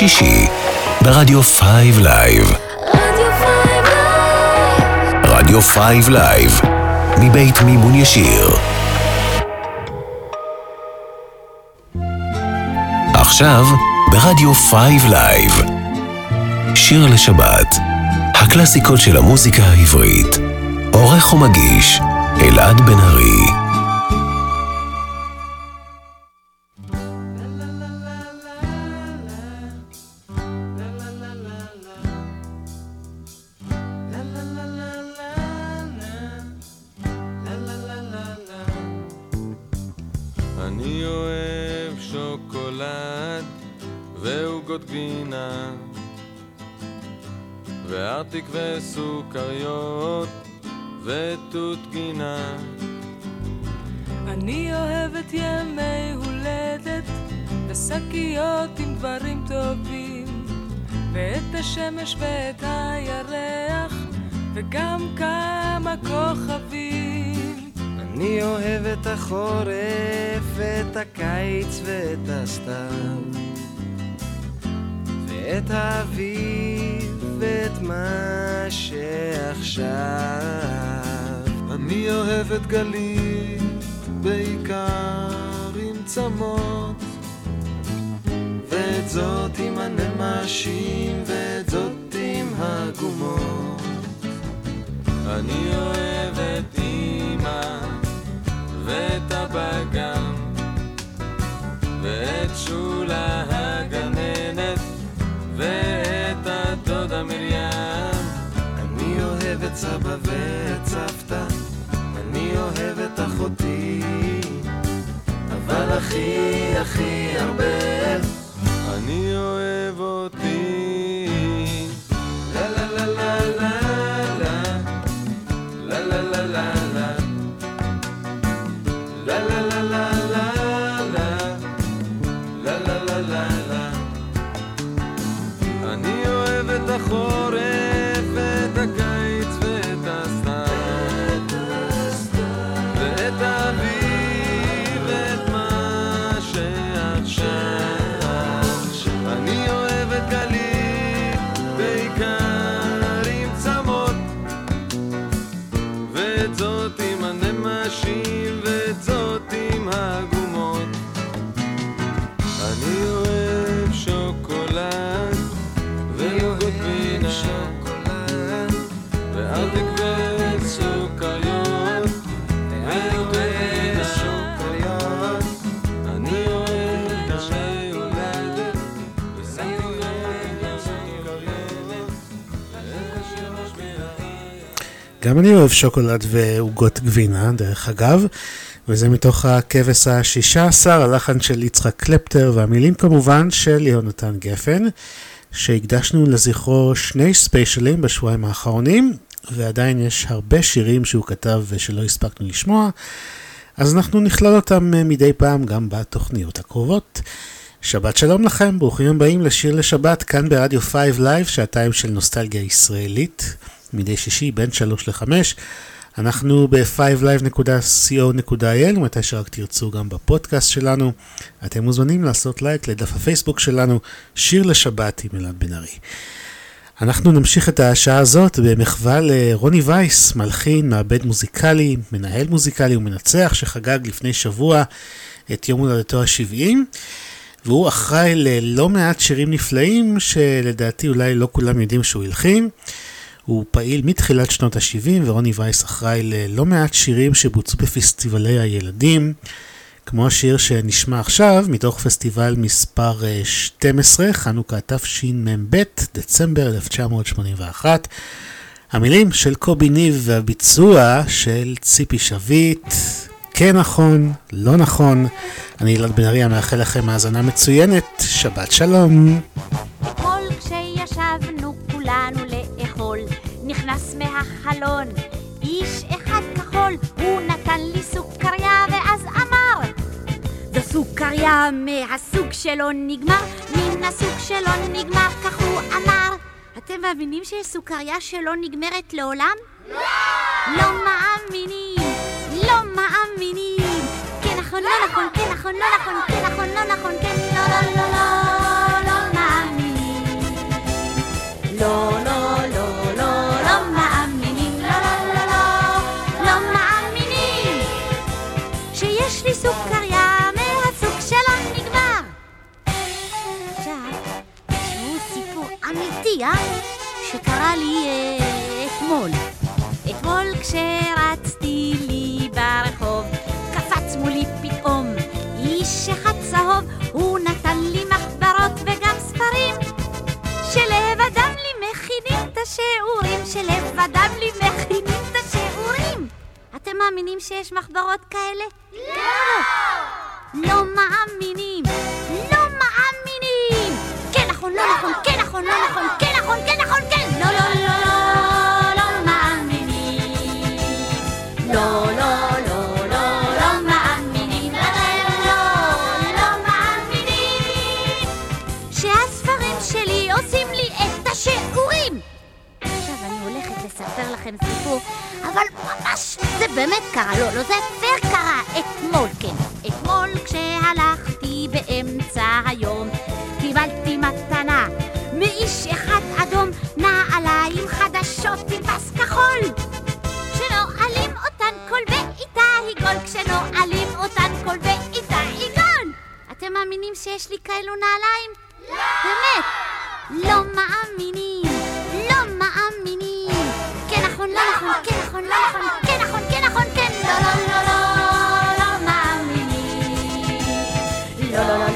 שישי ברדיו 5 Live. רדיו 5 Live, מבית מימון ישיר. עכשיו ברדיו 5 Live. שיר לשבת, הקלאסיקות של המוזיקה העברית. עורך ומגיש, אלעד בן ארי. אני אוהב שוקולד ועוגות גבינה, דרך אגב, וזה מתוך הכבש השישה עשר, הלחן של יצחק קלפטר, והמילים כמובן של יהונתן גפן, שהקדשנו לזכרו שני ספיישלים בשבועיים האחרונים, ועדיין יש הרבה שירים שהוא כתב ושלא הספקנו לשמוע, אז אנחנו נכלול אותם מדי פעם גם בתוכניות הקרובות. שבת שלום לכם, ברוכים הבאים לשיר לשבת כאן ברדיו 5 Live, שעתיים של נוסטלגיה ישראלית. מדי שישי בין 3 ל-5. אנחנו ב-5live.co.il, מתי שרק תרצו גם בפודקאסט שלנו. אתם מוזמנים לעשות לייק לדף הפייסבוק שלנו, שיר לשבת עם אלעד בן ארי. אנחנו נמשיך את השעה הזאת במחווה לרוני וייס, מלחין, מעבד מוזיקלי, מנהל מוזיקלי ומנצח שחגג לפני שבוע את יום הולדתו ה-70. והוא אחראי ללא מעט שירים נפלאים שלדעתי אולי לא כולם יודעים שהוא הלחין. הוא פעיל מתחילת שנות ה-70 ורוני וייס אחראי ללא מעט שירים שבוצעו בפסטיבלי הילדים, כמו השיר שנשמע עכשיו מתוך פסטיבל מספר 12, אה, חנוכה תשמ"ב, דצמבר 1981. המילים של קובי ניב והביצוע של ציפי שביט, כן נכון, לא נכון. אני ילד בן ארי, מאחל לכם האזנה מצוינת, שבת שלום. אתמול כשישבנו כולנו מהחלון. איש אחד כחול, הוא נתן לי סוכריה ואז אמר זו סוכריה מהסוג שלא נגמר, מן הסוג שלא נגמר, כך הוא אמר. אתם מאמינים שיש סוכריה שלא נגמרת לעולם? לא! לא מאמינים! לא מאמינים! כן נכון, לא נכון, כן נכון, לא נכון, כן נכון, לא נכון, כן לא לא לא לא לא מאמינים. לא לא לא אה? שקרה לי אתמול. אתמול כשרצתי לי ברחוב, קפץ מולי פתאום איש אחד צהוב, הוא נתן לי מחברות וגם ספרים, שלבדם לי מכינים את השיעורים, שלבדם לי מכינים את השיעורים. אתם מאמינים שיש מחברות כאלה? לא! לא מאמינים! לא נכון, לא נכון, כן נכון, לא נכון, כן נכון, כן נכון, כן! לא, לא, לא, לא, לא מאמינים! לא, לא, לא, לא, לא מאמינים! לא, לא, לא מאמינים! שהספרים שלי עושים לי את השיעורים! עכשיו אני הולכת לספר לכם סיפור, אבל ממש זה באמת קרה, לא, לא, זה פייר קרה אתמול, כן. אתמול כשהלכתי באמצע היום, קיבלתי מתנה מאיש אחד אדום, נעליים חדשות עם כחול. כשנועלים אותן כל בעיטה היגון, כשנועלים אותן כל בעיטה היגון. אתם מאמינים שיש לי כאלו נעליים? לא! באמת? לא מאמינים, לא מאמינים. כן נכון, לא נכון, כן נכון, לא נכון, כן נכון, כן נכון, כן. לא, לא, לא, לא, לא מאמינים. לא, לא, לא,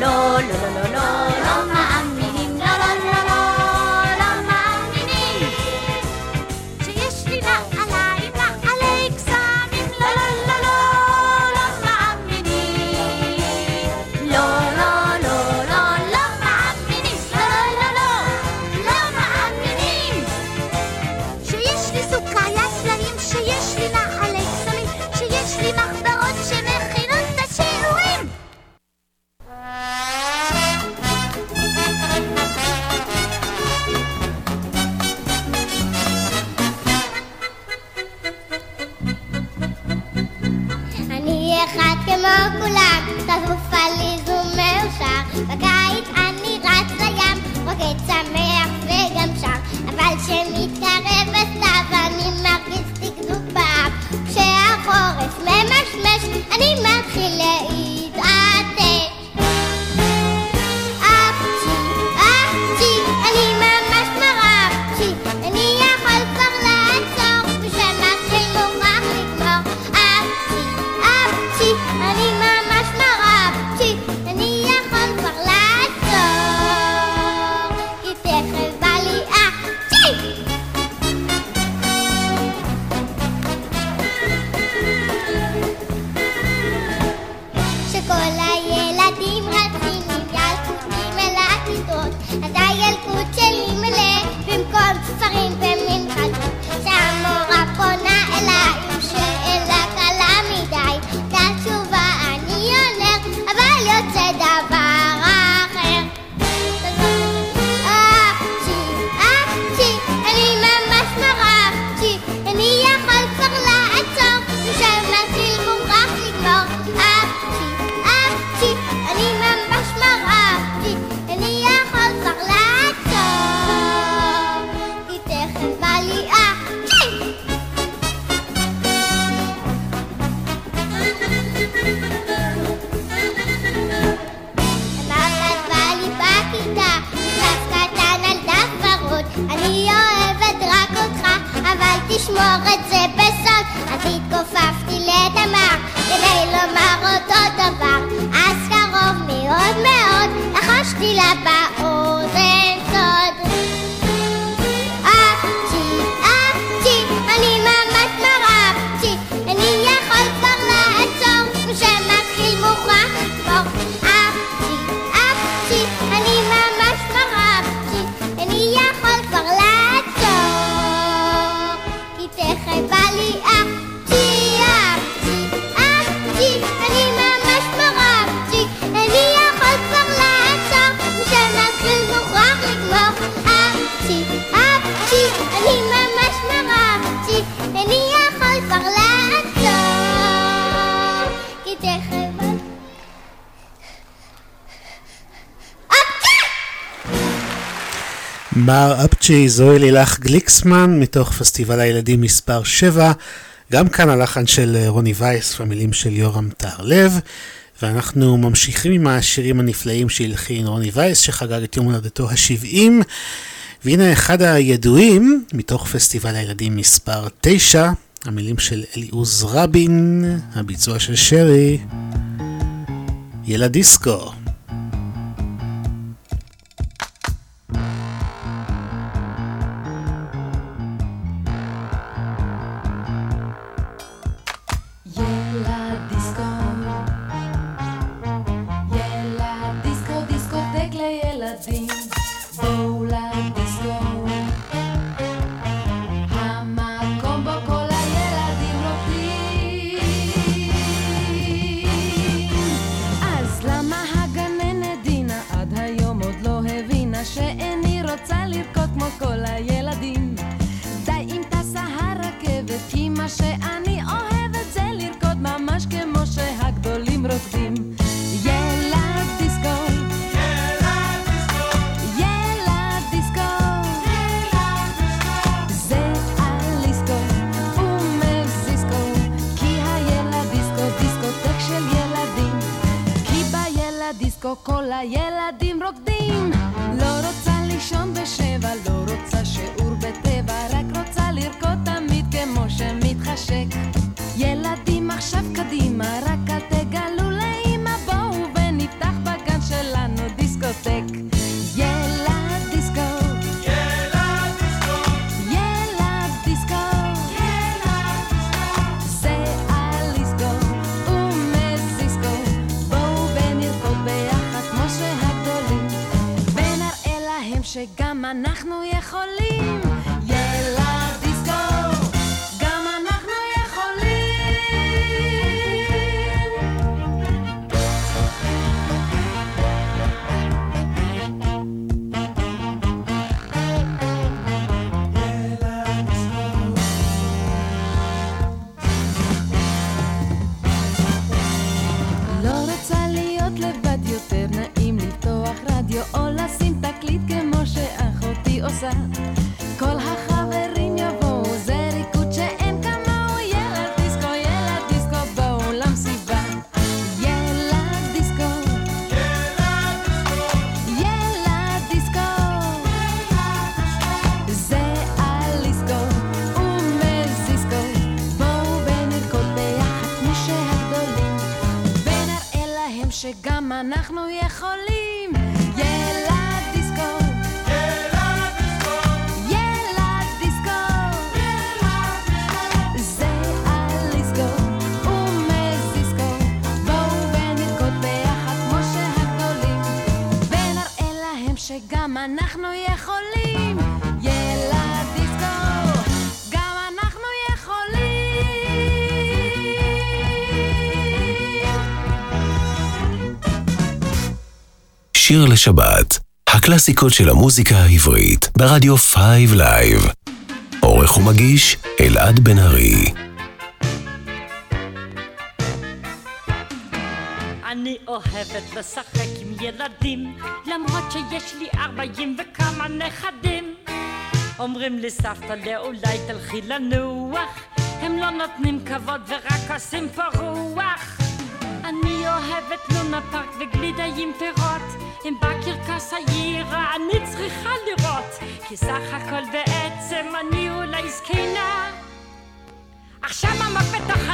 אחד כמו כולם, צפוף עליז ומאושר. בקיץ אני רץ לים, רוקד שמח וגם שר. אבל כשמתקרב הסתיו אני מרגיש דקדוק באף. כשהחורף ממשמש אני מתחיל להתעטש. אפצ'י, זוהי לילך גליקסמן, מתוך פסטיבל הילדים מספר 7. גם כאן הלחן של רוני וייס והמילים של יורם טהרלב. ואנחנו ממשיכים עם השירים הנפלאים שהלחין רוני וייס, שחגג את יום הולדתו ה-70. והנה אחד הידועים, מתוך פסטיבל הילדים מספר 9, המילים של אליעוז רבין, הביצוע של שרי, ילדיסקו. שיר לשבת, הקלאסיקות של המוזיקה העברית, ברדיו 5 Live. עורך ומגיש, אלעד בן ארי. אני אוהבת לשחק עם ילדים, למרות שיש לי ארבעים וכמה נכדים. אומרים לי סבתא לאולי תלכי לנוח, הם לא נותנים כבוד ורק עושים פה רוח. אני אוהבת לונה פארק וגלידה עם פירות אם בקרקס העיר אני צריכה לראות כי סך הכל בעצם אני אולי זקנה. עכשיו עמוק בתוך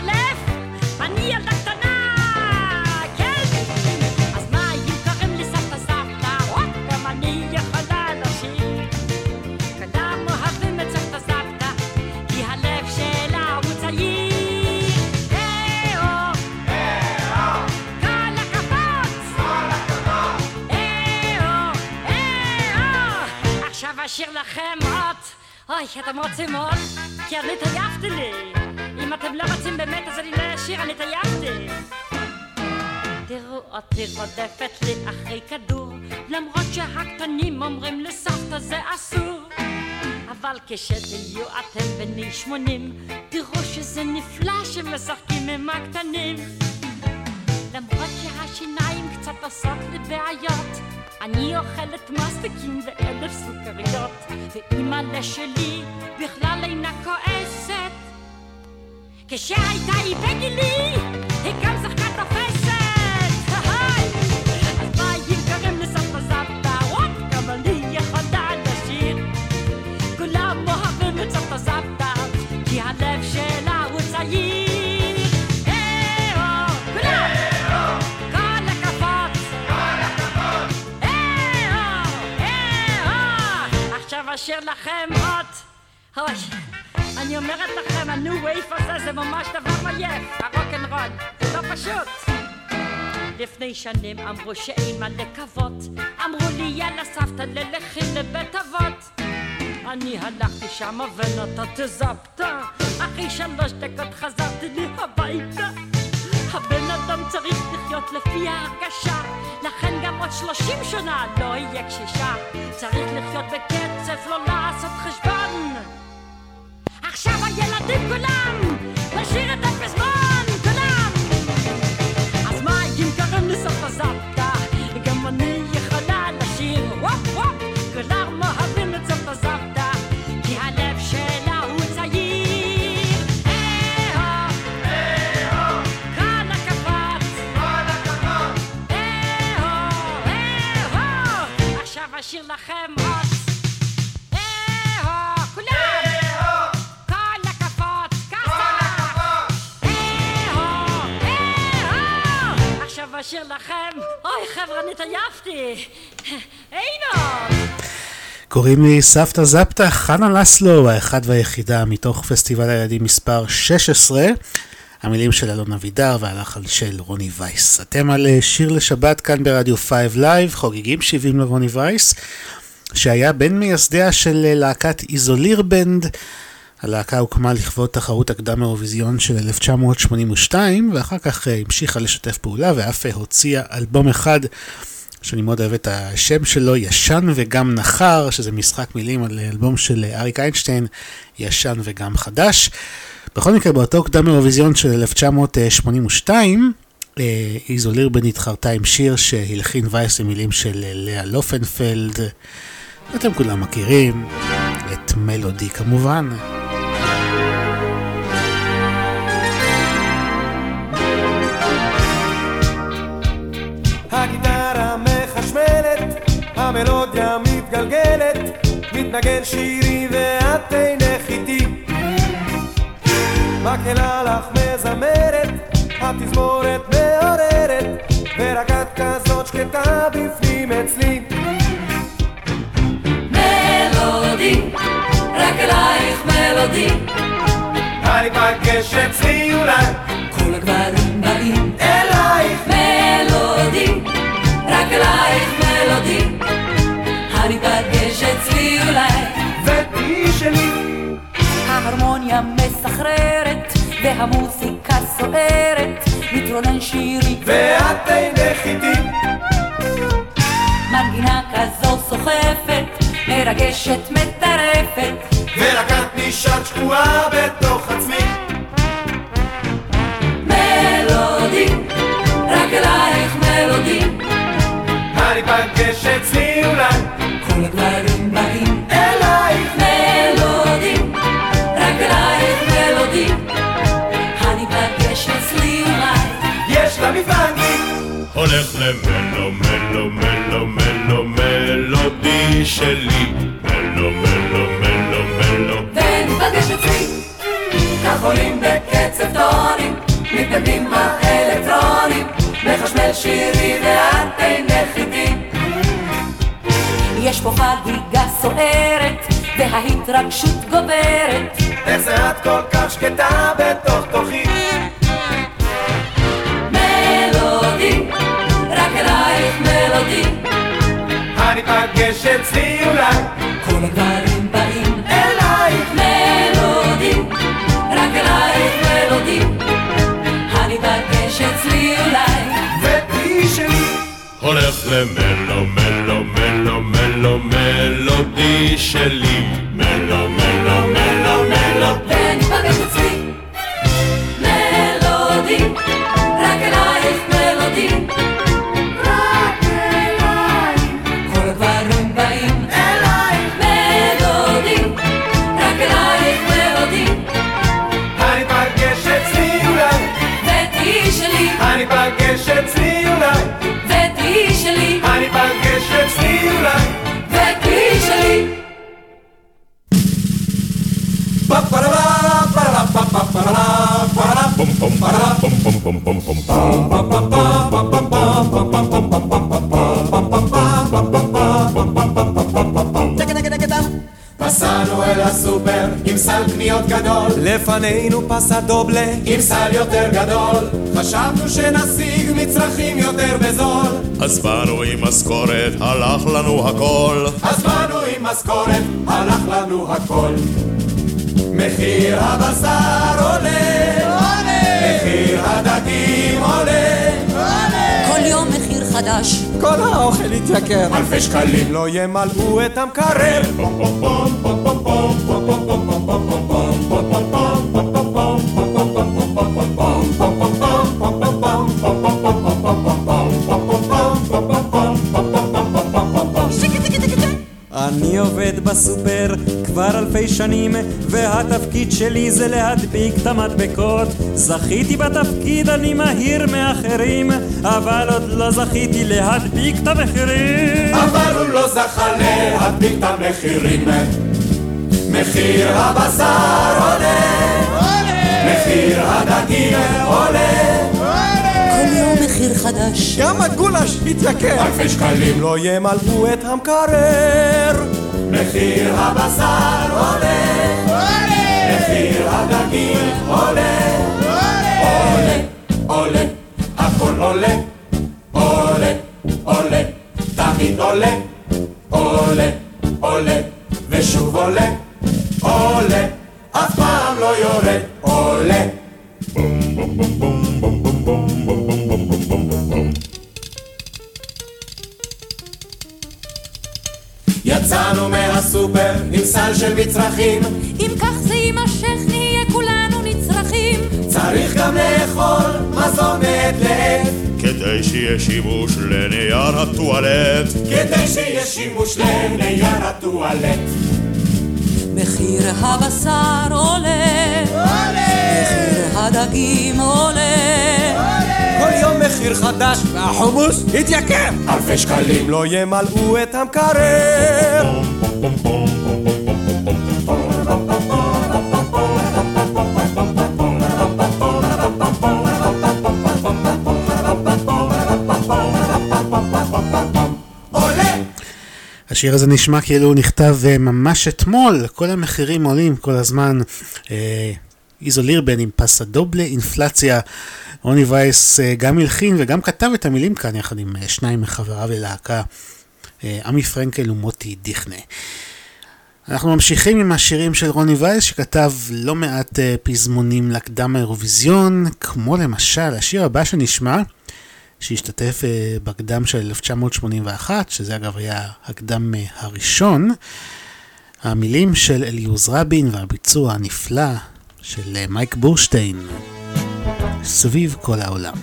אוי, אתם רוצים עוד? כי אני טייבתי לי. אם אתם לא רוצים באמת, אז אני לא אשיר, אני טייבתי. תראו אותי רודפת לי אחרי כדור, למרות שהקטנים אומרים לסבתא זה אסור. אבל כשתהיו אתם בני שמונים, תראו שזה נפלא שמשחקים עם הקטנים. למרות שהשיניים קצת עושות לי בעיות, אני אוכלת מסטיקים ואלף סוכריות, ואימא'לה שלי בכלל אינה כועסת. כשהייתה היא בגילי, היא גם שיחקה תופסת. אשאיר לכם עוד... אוי, אני אומרת לכם, הניו וייף הזה זה ממש דבר מייף, הרוקנרול, זה לא פשוט. לפני שנים אמרו שאין מה לקוות, אמרו לי יאללה סבתא ללכי לבית אבות. אני הלכתי שמה ונתתי זפתא, אחרי שלוש דקות חזרתי לי הביתה. הבן אדם צריך לחיות לפי ההרגשה, לכן גם עוד שלושים שנה לא יהיה קשישה. צריך לחיות בקצב, לא לעשות חשבון. עכשיו הילדים כולם, לשיר את הפזמון, אה-הו! עכשיו אשיר לכם עוד. אה-הו, כולם! כל הכבוד, ככה! אה-הו, אה-הו! עכשיו אשיר לכם, אוי חבר'ה, אני התעייפתי! עינות! קוראים לי סבתא זפתא, חנה לסלו, האחת והיחידה מתוך פסטיבל הילדים מספר 16. המילים של אלון אבידר והלחן של רוני וייס. אתם על אה, שיר לשבת כאן ברדיו 5 Live, חוגגים 70 לרוני וייס, שהיה בין מייסדיה של אה, להקת איזוליר בנד. הלהקה הוקמה לכבוד תחרות הקדם האירוויזיון של 1982, ואחר כך אה, המשיכה לשתף פעולה ואף אה, הוציאה אלבום אחד שאני מאוד אוהב את השם שלו, ישן וגם נחר, שזה משחק מילים על אלבום של אריק איינשטיין, ישן וגם חדש. בכל מקרה, באותו קדם אירוויזיון של 1982, אה, איזו לירבן התחרתה עם שיר שהלחין וייס למילים של לאה לופנפלד. אתם כולם מכירים, את מלודי כמובן. הגיטרה מחשמלת, המלודיה מתגלגלת, מתנגן שירי מקהלה לך מזמרת, התזמורת מעוררת, ורק את כזאת שקטה בפנים אצלי. מלודי, רק אלייך מלודי, הניפגש אצלי אולי, כל הגברים באים אלייך, מלודי, רק אלייך מלודי, הניפגש אצלי אולי, ותהי שלי. ההרמוניה מסחררת, והמוסיקה סוערת, מתרונן שירי, ואת אינך איתי, מנגינה כזו סוחפת, מרגשת מטרפת, ורק את נשארת שקועה שלי מלו מלו מלו מלו וניפגש אצלי, כך עולים בקצב טונים, מתנגנים האלקטרונים, מחשמל שירי ואת אינך איתי. יש פה חגיגה סוערת, וההתרגשות גוברת, איך זה את כל כך שקטה בתוך תוכי? מלודי, רק אלייך מלודי, הניפגש אצלי אולי, נסענו אל הסופר עם סל קניות גדול לפנינו פס הדובלה עם סל יותר גדול חשבנו שנשיג מצרכים יותר בזול אז באנו עם משכורת, הלך לנו הכל אז באנו עם משכורת, הלך לנו הכל מחיר הבשר עולה, עולה מחיר הדגים עולה, עולה כל יום מחיר חדש. כל האוכל התייקר אלפי שקלים. לא ימלאו את המקרר. אני עובד בסופר כבר אלפי שנים והתפקיד שלי זה להדביק את המדבקות. זכיתי בתפקיד, אני מהיר מאחרים אבל עוד לא זכיתי להדביק את המחירים. אבל הוא לא זכה להדביק את המחירים. מחיר הבשר עולה, מחיר הדגים עולה. כל יום מחיר חדש. גם הגולש התייקר אלפי שקלים. לא ימלאו את המקרר מחיר הבשר עולה, מחיר הדגים עולה, עולה, עולה, הכל עולה, עולה, יצאנו מהסופר עם סל של מצרכים. אם כך זה יימשך נהיה כולנו נצרכים. צריך גם לאכול מזון מעת לעת. כדי שיהיה שימוש לנייר הטואלט. כדי שיהיה שימוש לנייר הטואלט. מחיר הבשר עולה. מחיר הדגים עולה. כל יום מחיר חדש והחומוס התייקר אלפי שקלים לא ימלאו את המקרר השיר הזה נשמע כאילו הוא נכתב אה, ממש אתמול, כל המחירים עולים כל הזמן. אה, איזו לירבן עם פסה דובלה, אינפלציה. רוני וייס אה, גם הלחין וגם כתב את המילים כאן יחד עם אה, שניים מחבריו ללהקה, אה, עמי פרנקל ומוטי דיכנה. אנחנו ממשיכים עם השירים של רוני וייס שכתב לא מעט פזמונים לקדם האירוויזיון, כמו למשל השיר הבא שנשמע, שהשתתף בקדם של 1981, שזה אגב היה הקדם הראשון. המילים של אליוז רבין והביצוע הנפלא של מייק בורשטיין, סביב כל העולם.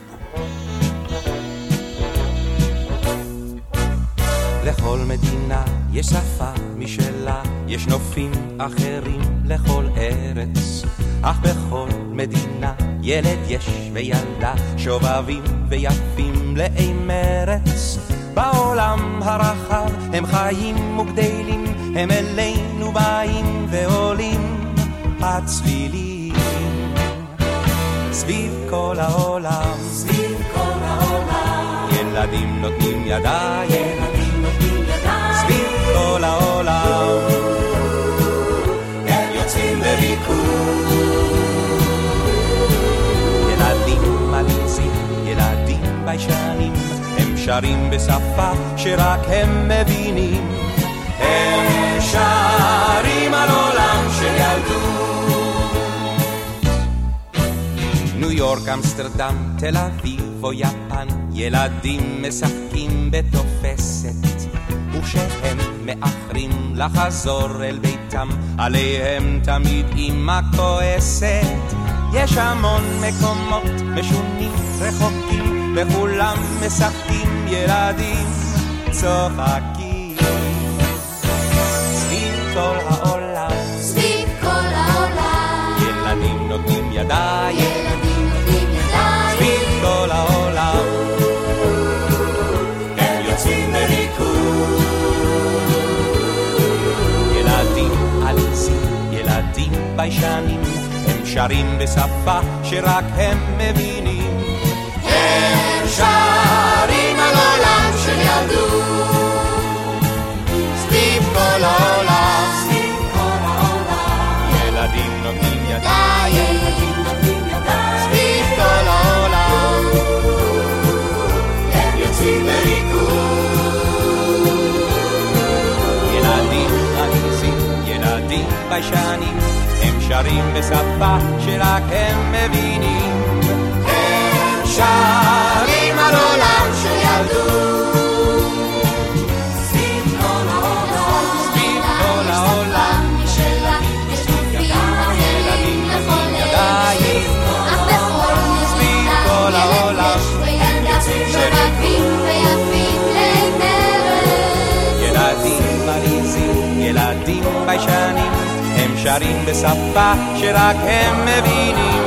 לכל מדינה יש שפה משלה, יש נופים אחרים לכל ארץ. אך בכל מדינה ילד יש וילדה שובבים ויפים מלאי מרץ. בעולם הרחב הם חיים וגדלים, הם אלינו באים ועולים הצלילים. סביב כל העולם, סביב כל העולם, ילדים נותנים ידיים, ילדים נותנים ידיים, סביב כל העולם, הם יוצאים לביקור. ילדים מליצים, ילדים ביישנים, הם שרים בשפה שרק הם מבינים. הם שרים על עולם יורק, אמסטרדם, תל אביב או יפן, ילדים משחקים בתופסת. וכשהם מאחרים לחזור אל ביתם, עליהם תמיד אמא כועסת. יש המון מקומות משונים רחוקים, וכולם משחקים ילדים צוחקים. סביב כל העולם, סביב כל העולם, ילדים נותנים ידיים. ביישנים, הם שרים בשפה שרק הם מבינים. הם שרים על עולם של ילדות, סביב כל העולם. ילדים נותנים ידיים, סביב כל העולם. הם יוצאים לריקוד. ילדים עליזים, ילדים ביישנים. שרים בשפה שרק הם מבינים. הם שרים על עולם שילדו גרים בשפה שרק הם מבינים.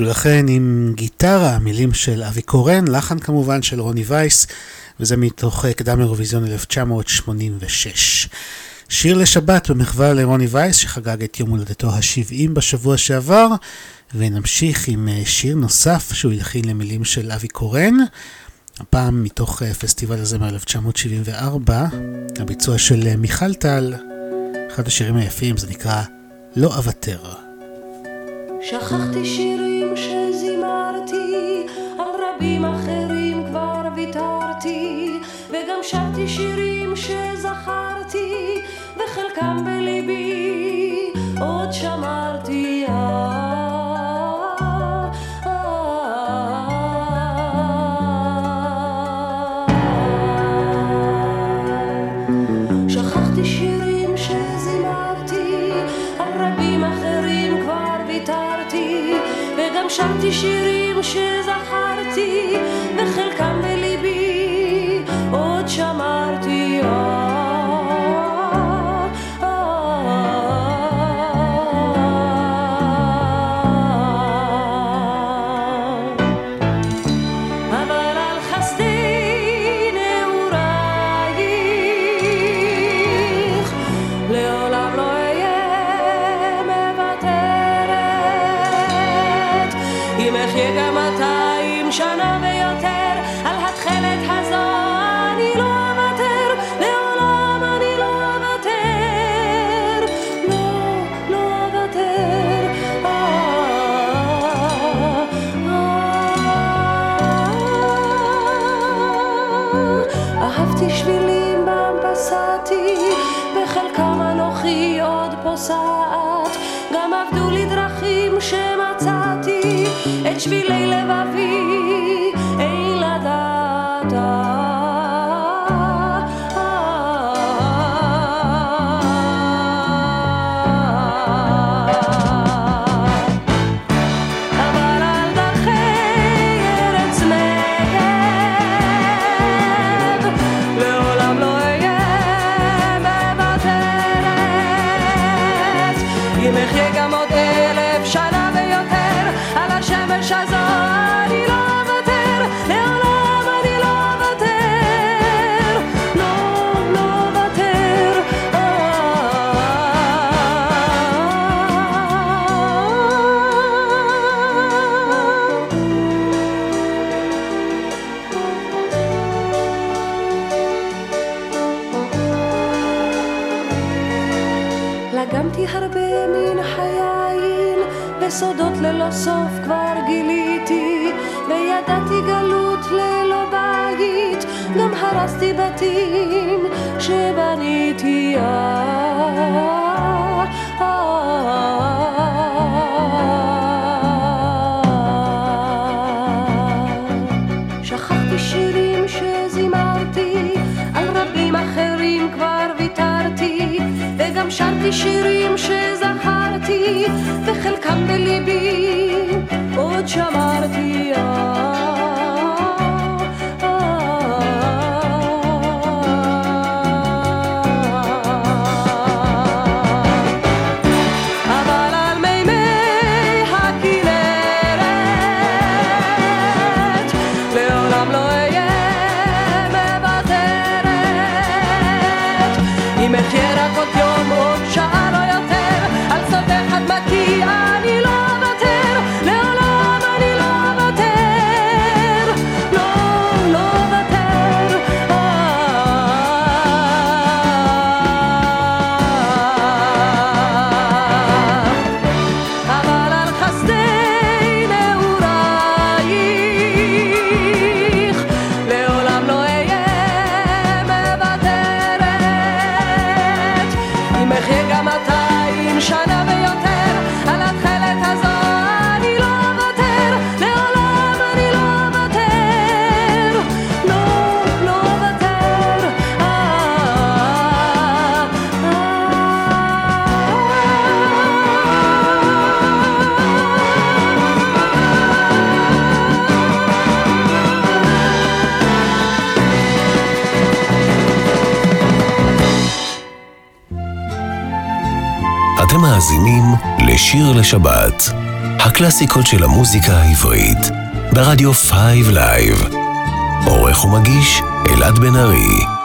לכן, עם גיטרה, מילים של אבי קורן, לחן כמובן של רוני וייס, וזה מתוך אה, קדם אירוויזיון 1986. שיר לשבת במחווה לרוני וייס שחגג את יום הולדתו ה-70 בשבוע שעבר, ונמשיך עם אה, שיר נוסף שהוא הלחין למילים של אבי קורן, הפעם מתוך אה, פסטיבל הזה מ-1974, הביצוע של מיכל טל, אחד השירים היפים, זה נקרא "לא אוותר". שכחתי שירים ש... 去 וגם שרתי שירים שזכרתי, וחלקם בליבי עוד שמרתי אז. לשבת, הקלאסיקות של המוזיקה העברית, ברדיו Five Live. עורך ומגיש, אלעד בן ארי.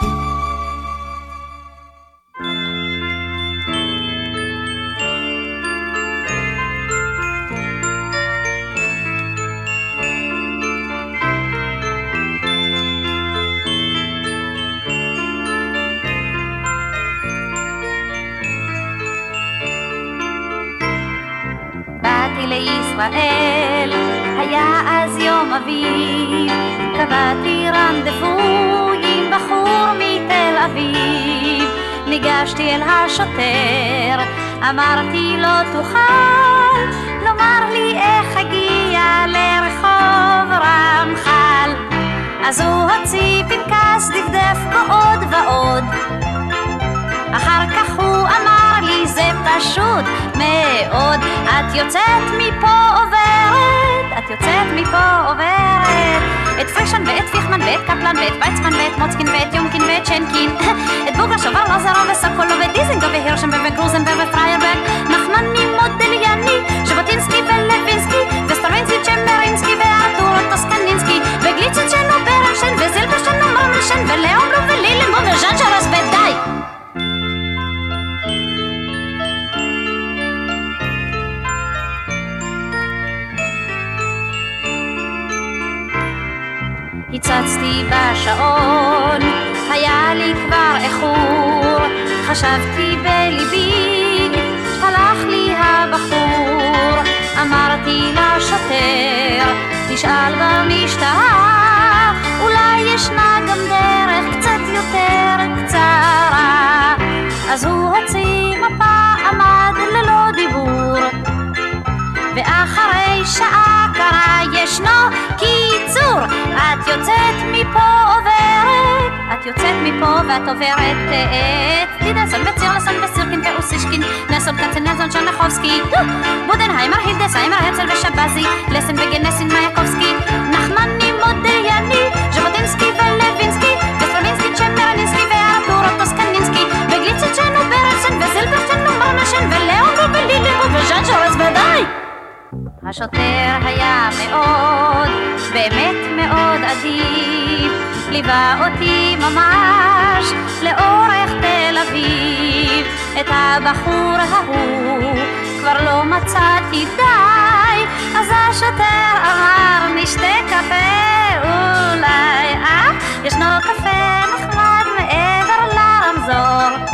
השוטר היה מאוד, באמת מאוד אדיב, ליווה אותי ממש לאורך תל אביב. את הבחור ההוא כבר לא מצאתי די, אז השוטר אמר נשתה קפה אולי, אה? ישנו קפה נחמד מעבר לרמזור.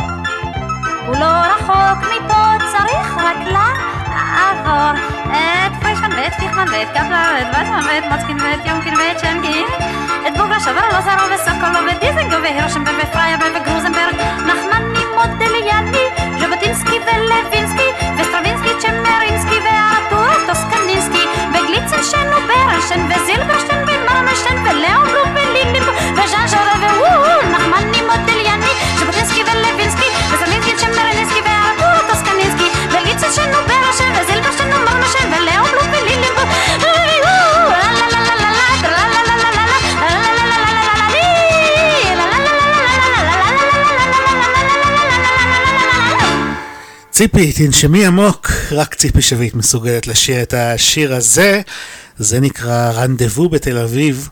הוא לא רחוק מפה, צריך רק לעבור את פרישמן ואת פיכמן ואת קפלר ואת ויצמן ואת מוצקין ואת יומקין ואת שנקין את בוגה שובר לוזרו וסוקולו ודיזנגו והירשנברג ופריירברג וגרוזנברג נחמני מודליאני ז'בוטינסקי ולוינסקי וסטרווינסקי צ'מרינסקי וארתור טוסקנינסקי. וגליצנשן וברנשן וזילברשטיין ומרנשטיין ולאון בלום ולילנבו וז'אן שורה ווואו נחמני מודליאני ז'בוטינסקי ולוינסקי וסטרווינסקי צ'מרינסקי וארתור טוסקנינסקי ציפי, תנשמי עמוק, רק ציפי שביט מסוגלת לשיר את השיר הזה. זה נקרא רנדבו בתל אביב,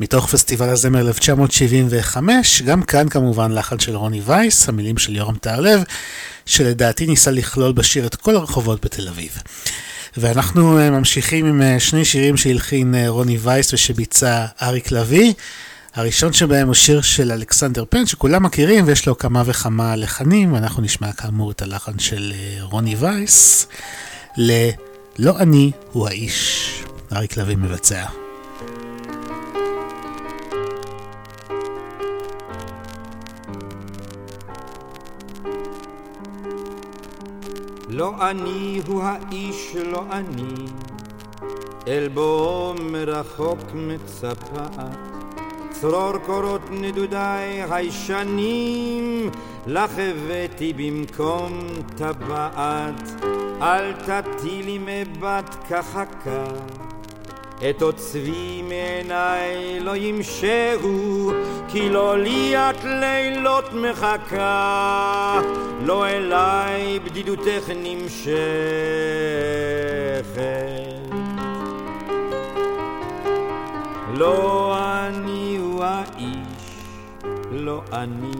מתוך פסטיבל הזמר 1975, גם כאן כמובן לחן של רוני וייס, המילים של יורם טהרלב, שלדעתי ניסה לכלול בשיר את כל הרחובות בתל אביב. ואנחנו אה, ממשיכים עם אה, שני שירים שהלחין אה, רוני וייס ושביצע אריק לביא. הראשון שבהם הוא שיר של אלכסנדר פן, שכולם מכירים ויש לו כמה וכמה לחנים, ואנחנו נשמע כאמור את הלחן של רוני וייס, ל"לא אני הוא האיש", אריק לביא מבצע. לא אני הוא האיש, לא אני, אל בואו מרחוק מצפת. צרור קורות נדודיי הישנים, לך הבאתי במקום טבעת. אל תטילי מבט כחכה, את עוצבי מעיניי לא ימשהו, כי לא לי את לילות מחכה, לא אליי בדידותך נמשכת. לא אני הוא האיש, לא אני.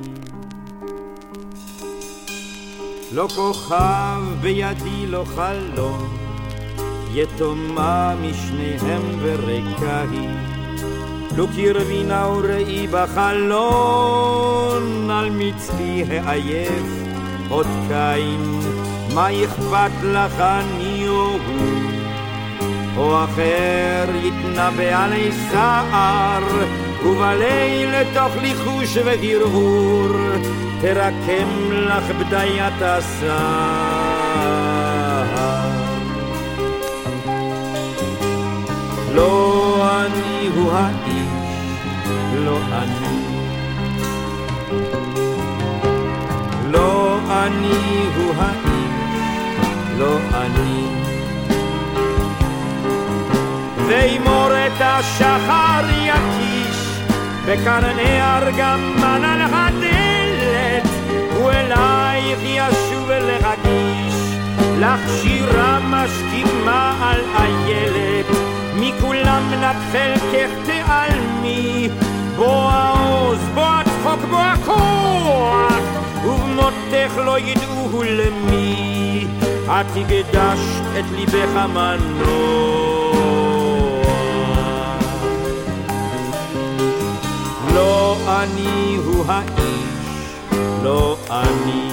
לא כוכב בידי, לא חלום, יתומה משניהם וריקה היא. לו קרבי נא וראי בחלון, על מצחי העייף עוד קין, מה אכפת לך אני או הוא? או אחר יתנבא עלי סער, ובליל תוך ליחוש והרהור, תרקם לך בדיית הסער. לא אני הוא האיש, לא אני. לא אני הוא האיש, לא אני. ואם השחר יקיש, בקרני ארגמן על הדלת, ואלייך ישוב להגיש, לך שירה משכימה על איילת, מכולם נטפל כך תעלמי, בוא העוז, בוא הצחוק, בוא הכוח, ובמותך לא ידעו למי, את הקדשת את ליבך מנוע. לא אני הוא האיש, לא אני.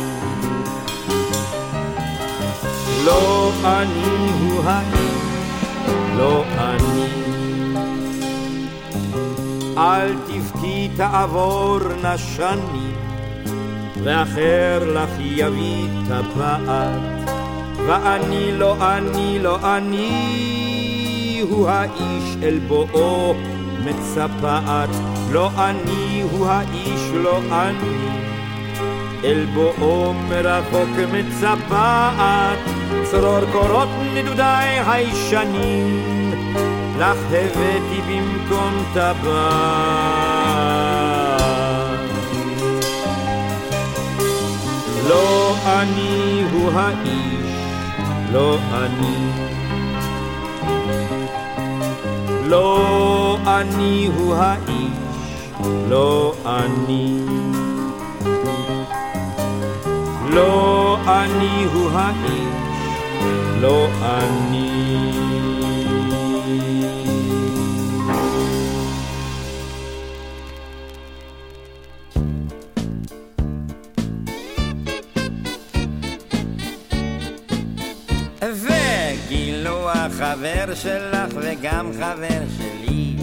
לא אני הוא האיש, לא אני. אל תבכי תעבור נשני, ואחר לך יביא טבעת, ואני לא אני לא אני הוא האיש אל בואו מצפעת, לא אני הוא האיש לא אני אל בואו מרחוק מצפעת, צרור קורות נדודיי הישנים, לך הבאתי במקום טבעת. לא אני הוא האיש, לא אני. לא אני הוא האיש, לא אני. לא אני הוא האיש, לא אני. החבר שלך וגם חבר שלי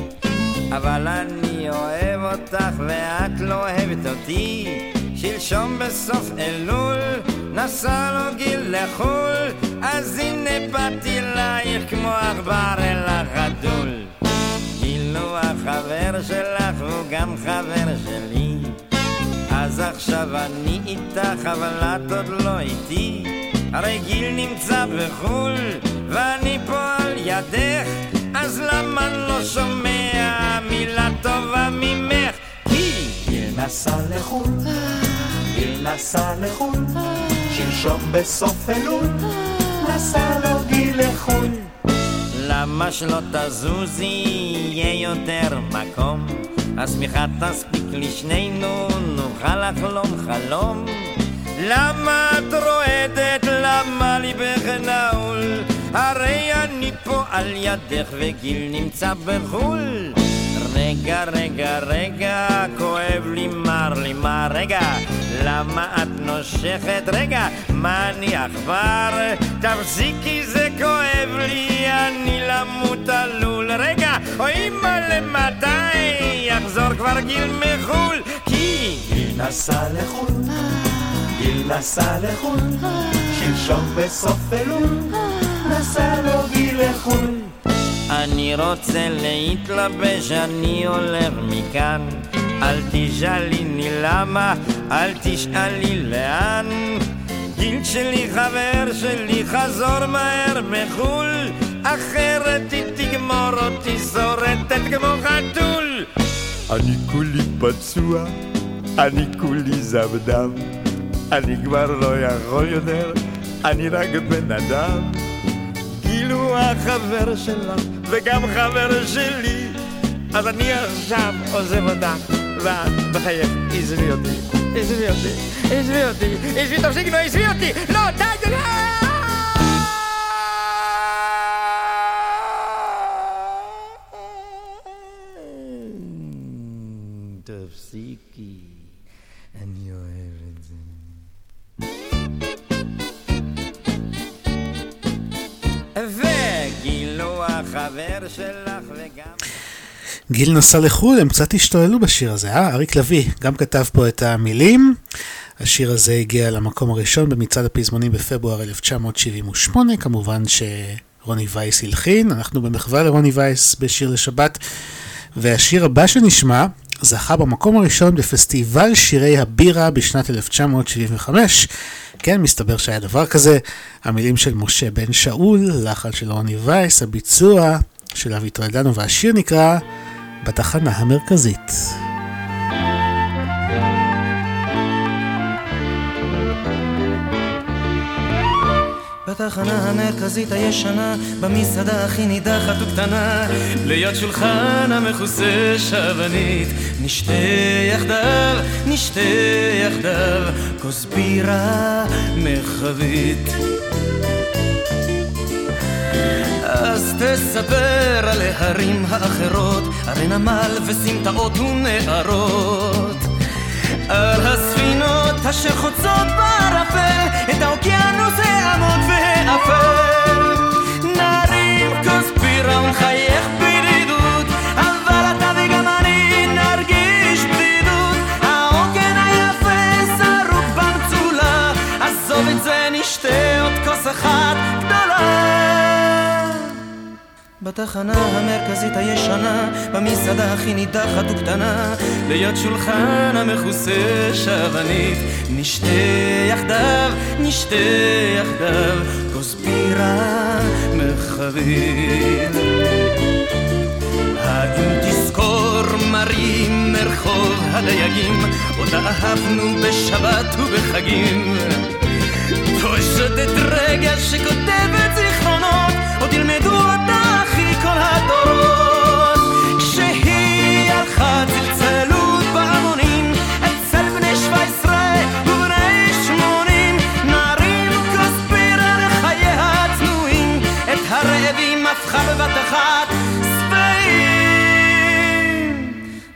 אבל אני אוהב אותך ואת לא אוהבת אותי שלשום בסוף אלול נסע לו גיל לחו"ל אז הנה באתי אלייך כמו עכבר אל החתול גילו החבר שלך והוא גם חבר שלי אז עכשיו אני איתך אבל את עוד לא איתי. הרי גיל נמצא בחו"ל ואני פה על ידך אז למה לא שומע מילה טובה ממך? כי גיל נסע לחו"ל, גיל נסע לחו"ל, שלשום בסוף אלול, נסע לו גיל לחו"ל. למה שלא תזוזי, יהיה יותר מקום? השמיכה תספיק לשנינו, נוכל לחלום חלום. למה את רועדת? למה ליבך נעול? הרי אני פה על ידך וגיל נמצא בחו"ל. רגע, רגע, רגע, כואב לי, מר לי, מה רגע? למה את נושכת? רגע, מה אני עכבר? תפסיקי, זה כואב לי, אני למות עלול. רגע, אוי מה למתי? יחזור כבר גיל מחו"ל, כי... גיל נסע לחו"ל, גיל נסע לחו"ל, שלשום בסוף אלול, נסע לו גיל לחו"ל. אני רוצה להתלבש, אני הולך מכאן. אל תשאליני למה, אל תשאלי לאן. גיל שלי, חבר שלי, חזור מהר מחו"ל, אחרת היא תגמור אותי שורטת כמו חתול. אני כולי פצוע, אני כולי זבדם, אני כבר לא יכול יותר, אני רק בן אדם. כאילו החבר שלך וגם חבר שלי. אז אני עכשיו עוזב אותך ואת בחייך עזבי אותי עזבי אותי עזבי אותי עזבי תפסיקי לא עזבי אותי! לא די די תפסיקי אני אוהב גיל נסע לחו"ל, הם קצת השתוללו בשיר הזה, אה? אריק לביא גם כתב פה את המילים. השיר הזה הגיע למקום הראשון במצעד הפזמונים בפברואר 1978, כמובן שרוני וייס הלחין, אנחנו במחווה לרוני וייס בשיר לשבת, והשיר הבא שנשמע זכה במקום הראשון בפסטיבל שירי הבירה בשנת 1975. כן, מסתבר שהיה דבר כזה. המילים של משה בן שאול, לחן של רוני וייס, הביצוע של אבי טרדנו, והשיר נקרא בתחנה המרכזית. בתחנה המרכזית הישנה, במסעדה הכי נידחת וקטנה, ליד שולחן המכוסה שבנית, נשתה יחדיו, נשתה יחדיו, כוס בירה מרחבית. אז תספר על ההרים האחרות, על נמל וסמטאות ונערות. על הספינות אשר חוצות בערפל את האוקיינוס העמוק והאפל. בתחנה המרכזית הישנה, במסעדה הכי נידחת וקטנה, ליד שולחן המכוסה שבנית, נשתה יחדיו, נשתה יחדיו, כוס בירה מרחבית. האם תזכור מרים מרחוב הדייגים, אותה אהבנו בשבת ובחגים? פושטת רגל שכותבת זיכרונות, עוד ילמדו הפכה בבת אחת.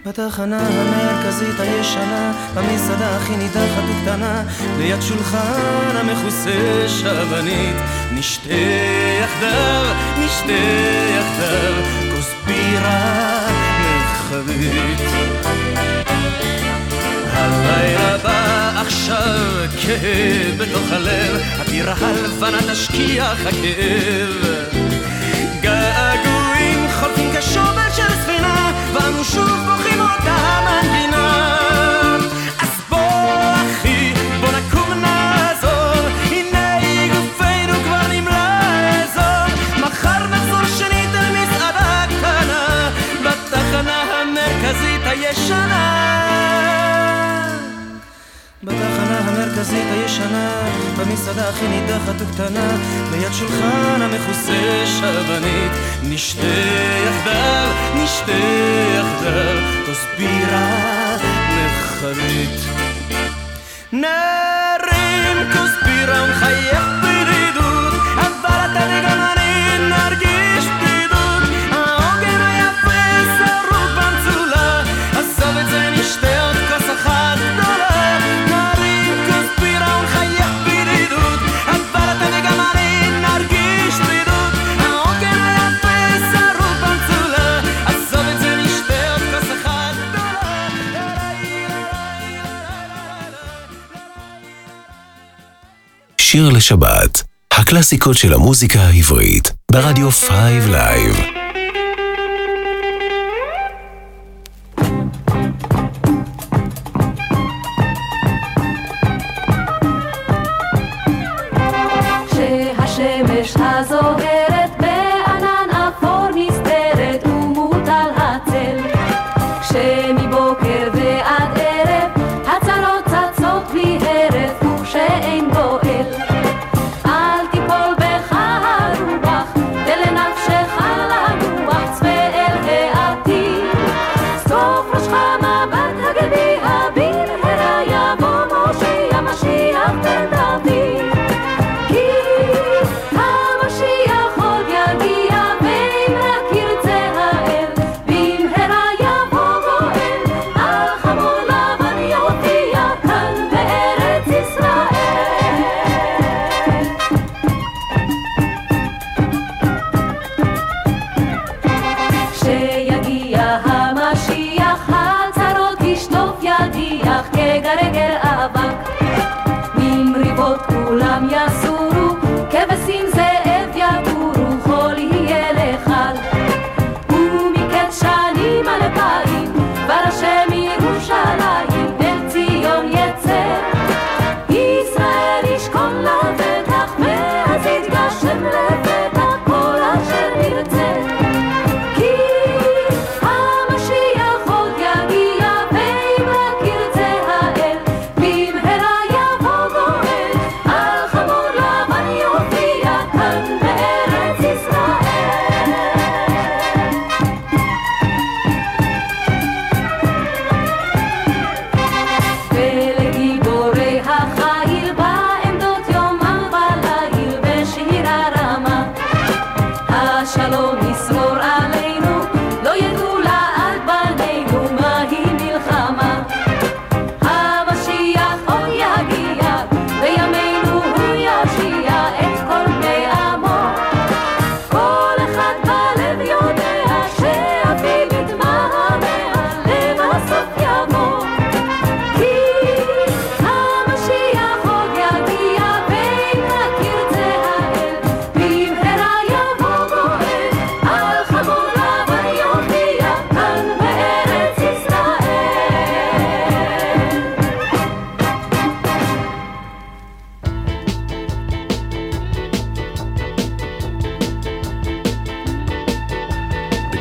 בתחנה המרכזית הישנה, במסעדה הכי נידחת וקטנה, ליד שולחן המכוסה שבנית, נשתה יחדיו, נשתה יחדיו, כוס בירה מרחבית. הלילה בא עכשיו כאב בתוך הלב, הבירה הלבנה תשכיח הכאב. געגועים חולפים כשובל של ספינה, ואנו שוב בוכים אותה המנגינה. המרכזית הישנה, במסעדה הכי נידחת וקטנה, ליד שולחן המכוסה שבנית, נשתה יחדיו, נשתה יחדיו, כוס בירה מרחבית. נרים כוס בירה שיר לשבת, הקלאסיקות של המוזיקה העברית, ברדיו 5 Live.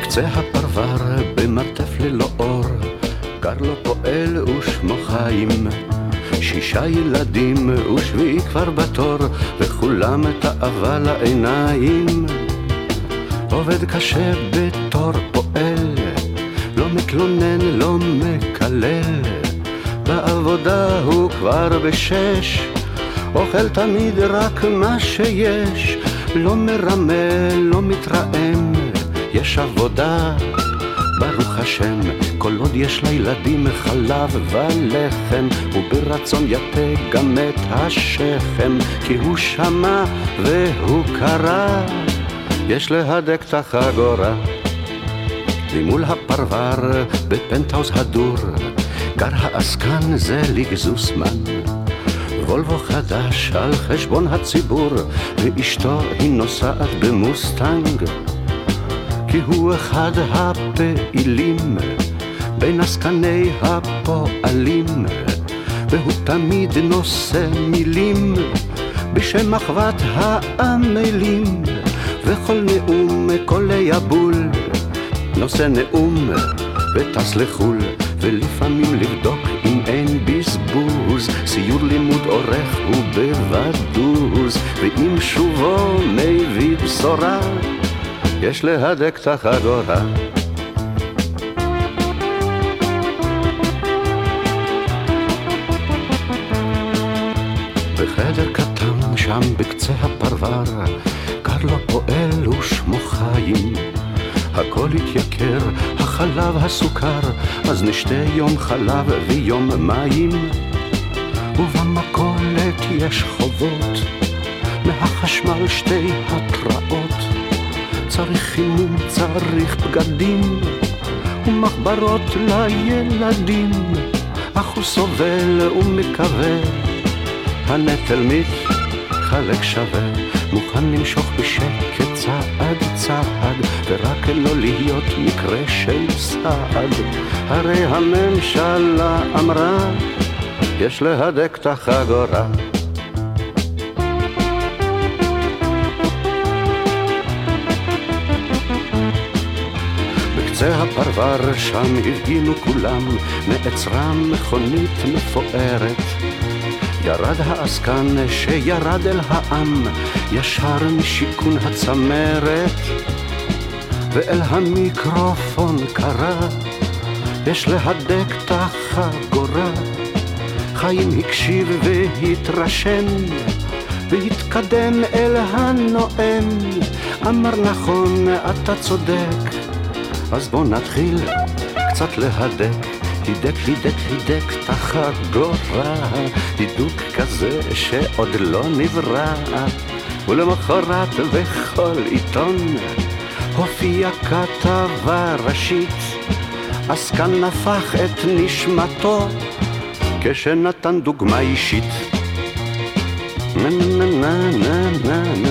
בקצה הפרבר, במרתף ללא אור, גר לו פועל ושמו חיים. שישה ילדים ושביעי כבר בתור, וכולם תאווה לעיניים. עובד קשה בתור פועל, לא מתלונן, לא מקלל. בעבודה הוא כבר בשש, אוכל תמיד רק מה שיש, לא מרמה, לא מתרעם, יש עבודה, ברוך השם, כל עוד יש לילדים חלב ולחם, וברצון יתה גם את השכם, כי הוא שמע והוא קרא, יש להדק את החגורה. ממול הפרבר, בפנטהאוז הדור, גר העסקן זה לגזוסמן. וולבו חדש על חשבון הציבור, ואשתו היא נוסעת במוסטנג. כי הוא אחד הפעילים בין עסקני הפועלים, והוא תמיד נושא מילים בשם אחוות העמלים, וכל נאום קולי הבול נושא נאום וטס לחו"ל, ולפעמים לבדוק אם אין בזבוז, סיור לימוד עורך ובבדוז, ואם שובו מביא בשורה, יש להדק את החגורה. בחדר קטן שם בקצה הפרבר, גר לו פועל ושמו חיים. הכל התייקר, החלב, הסוכר, אז נשתה יום חלב ויום מים. ובמכולת יש חובות, מהחשמל שתי התראות. צריך חימום, צריך בגדים, ומחברות לילדים. אך הוא סובל ומקווה, הנטל מתחלק שווה, מוכן למשוך בשקט צעד צעד, ורק לא להיות מקרה של סעד. הרי הממשלה אמרה, יש להדק את החגורה. בקצה הפרבר שם הפגינו כולם, נעצרה מכונית מפוארת. ירד העסקן שירד אל העם, ישר משיכון הצמרת, ואל המיקרופון קרא, יש להדק את החגורה. חיים הקשיב והתרשם, והתקדם אל הנואם, אמר נכון, אתה צודק, אז בוא נתחיל קצת להדק. הידק, הידק, הידק את החגורה, הידוק כזה שעוד לא נברא. ולמחרת בכל עיתון הופיעה כתבה ראשית, עסקן הפך את נשמתו כשנתן דוגמה אישית. נה נה נה נה נה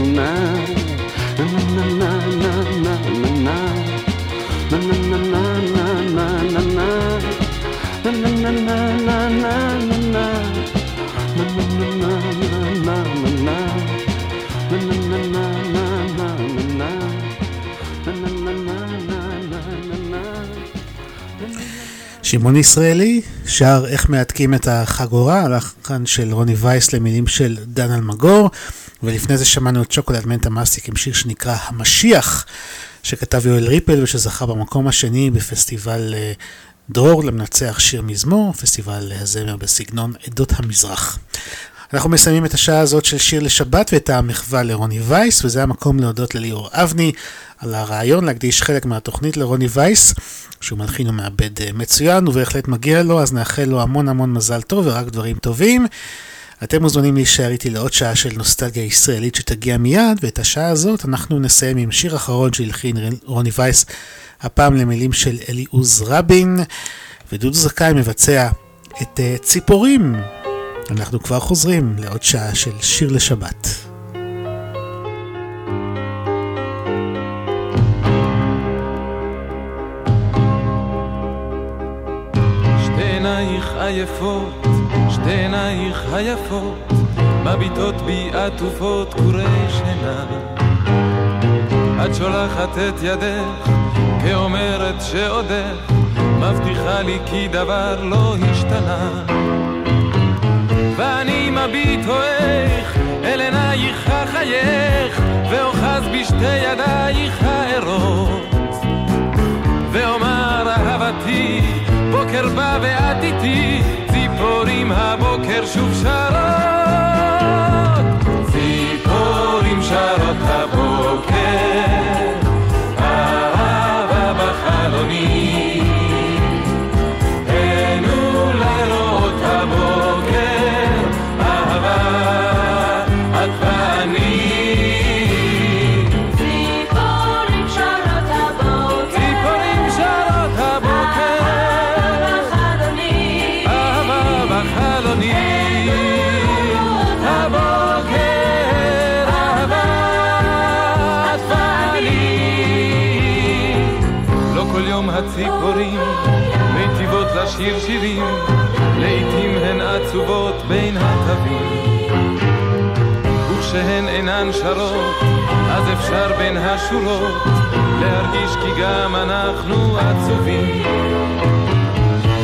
שמעון ישראלי שר איך מהדקים את החגורה, הלחן של רוני וייס למילים של דן אלמגור, ולפני זה שמענו את שוקולד מנטה מאסיק עם שיר שנקרא המשיח, שכתב יואל ריפל ושזכה במקום השני בפסטיבל דרור למנצח שיר מזמור, פסטיבל הזמר בסגנון עדות המזרח. אנחנו מסיימים את השעה הזאת של שיר לשבת ואת המחווה לרוני וייס, וזה המקום להודות לליאור אבני על הרעיון להקדיש חלק מהתוכנית לרוני וייס, שהוא מלחין ומעבד מצוין, ובהחלט מגיע לו, אז נאחל לו המון המון מזל טוב ורק דברים טובים. אתם מוזמנים להישאר איתי לעוד שעה של נוסטלגיה ישראלית שתגיע מיד, ואת השעה הזאת אנחנו נסיים עם שיר אחרון שהלחין רוני וייס, הפעם למילים של אלי עוז רבין, ודודו זכאי מבצע את uh, ציפורים. אנחנו כבר חוזרים לעוד שעה של שיר לשבת. שתי עינייך היפות, מביטות בי עטופות קורי שינה. את שולחת את ידך כאומרת שעודך מבטיחה לי כי דבר לא השתנה ואני מביט הואך אל עינייך חייך ואוחז בשתי ידייך הערות ואומר אהבתי בוקר בא ואת איתי ציפורים הבוקר שוב שרות לשיר שירים לעתים הן עצובות בין התווים וכשהן אינן שרות אז אפשר בין השורות להרגיש כי גם אנחנו עצובים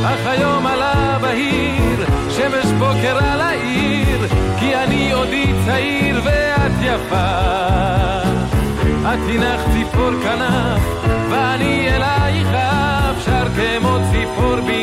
אך היום עלה בהיר, שמש בוקר על העיר, כי אני עודי צעיר ואת יפה. את הינך ציפור כנף, ואני אלייך אף שר כמו ציפור בי.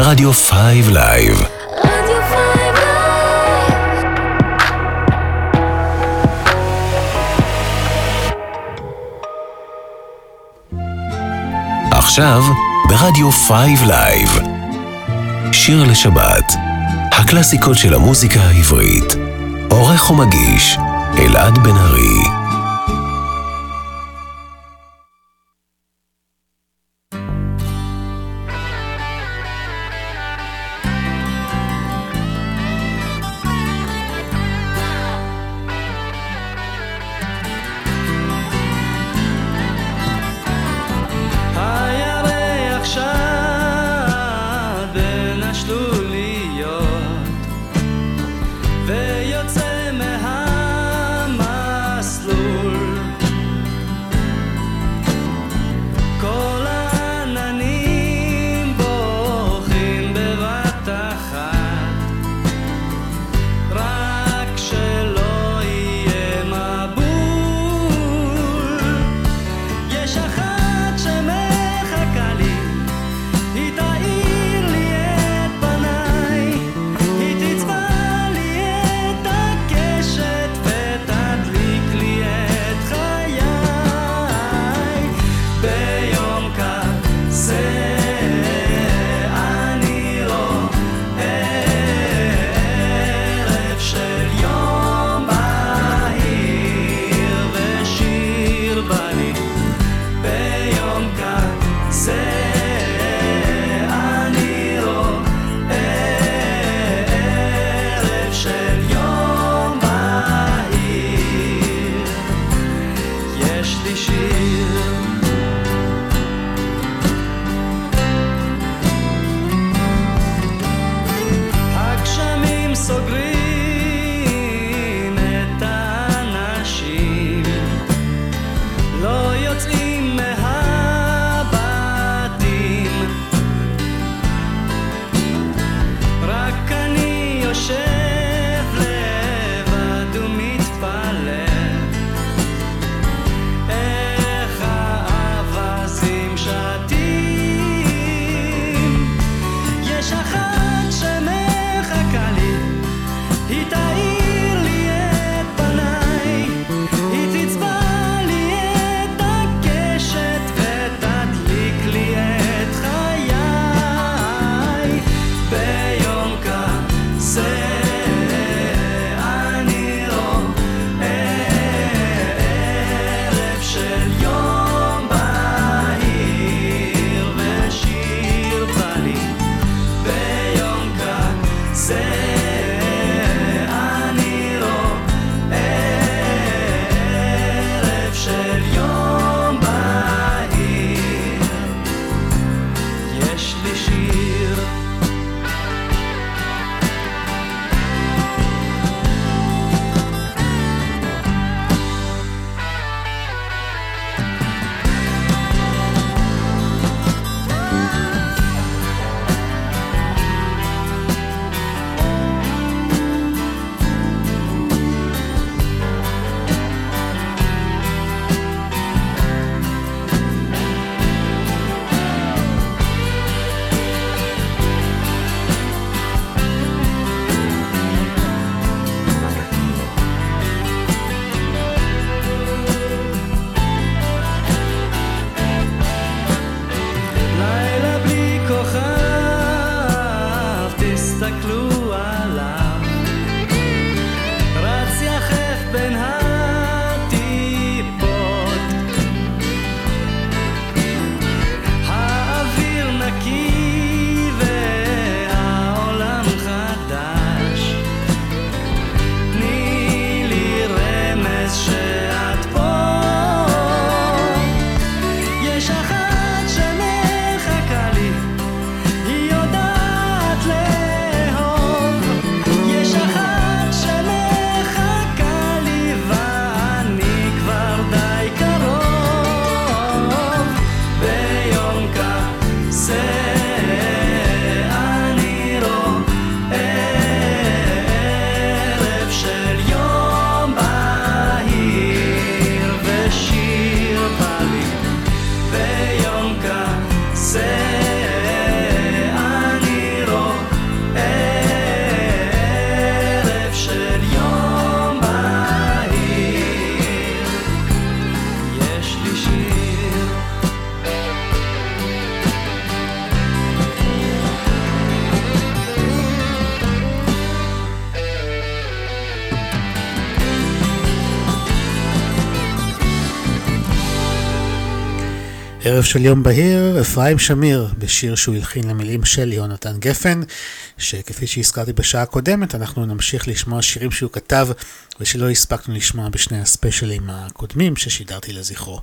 ברדיו 5 Live. Five עכשיו ברדיו 5 Live. שיר לשבת, הקלאסיקות של המוזיקה העברית. עורך ומגיש, אלעד בן ארי. ערב של יום בהיר, אפרים שמיר, בשיר שהוא הלחין למילים של יונתן גפן, שכפי שהזכרתי בשעה הקודמת, אנחנו נמשיך לשמוע שירים שהוא כתב ושלא הספקנו לשמוע בשני הספיישלים הקודמים ששידרתי לזכרו.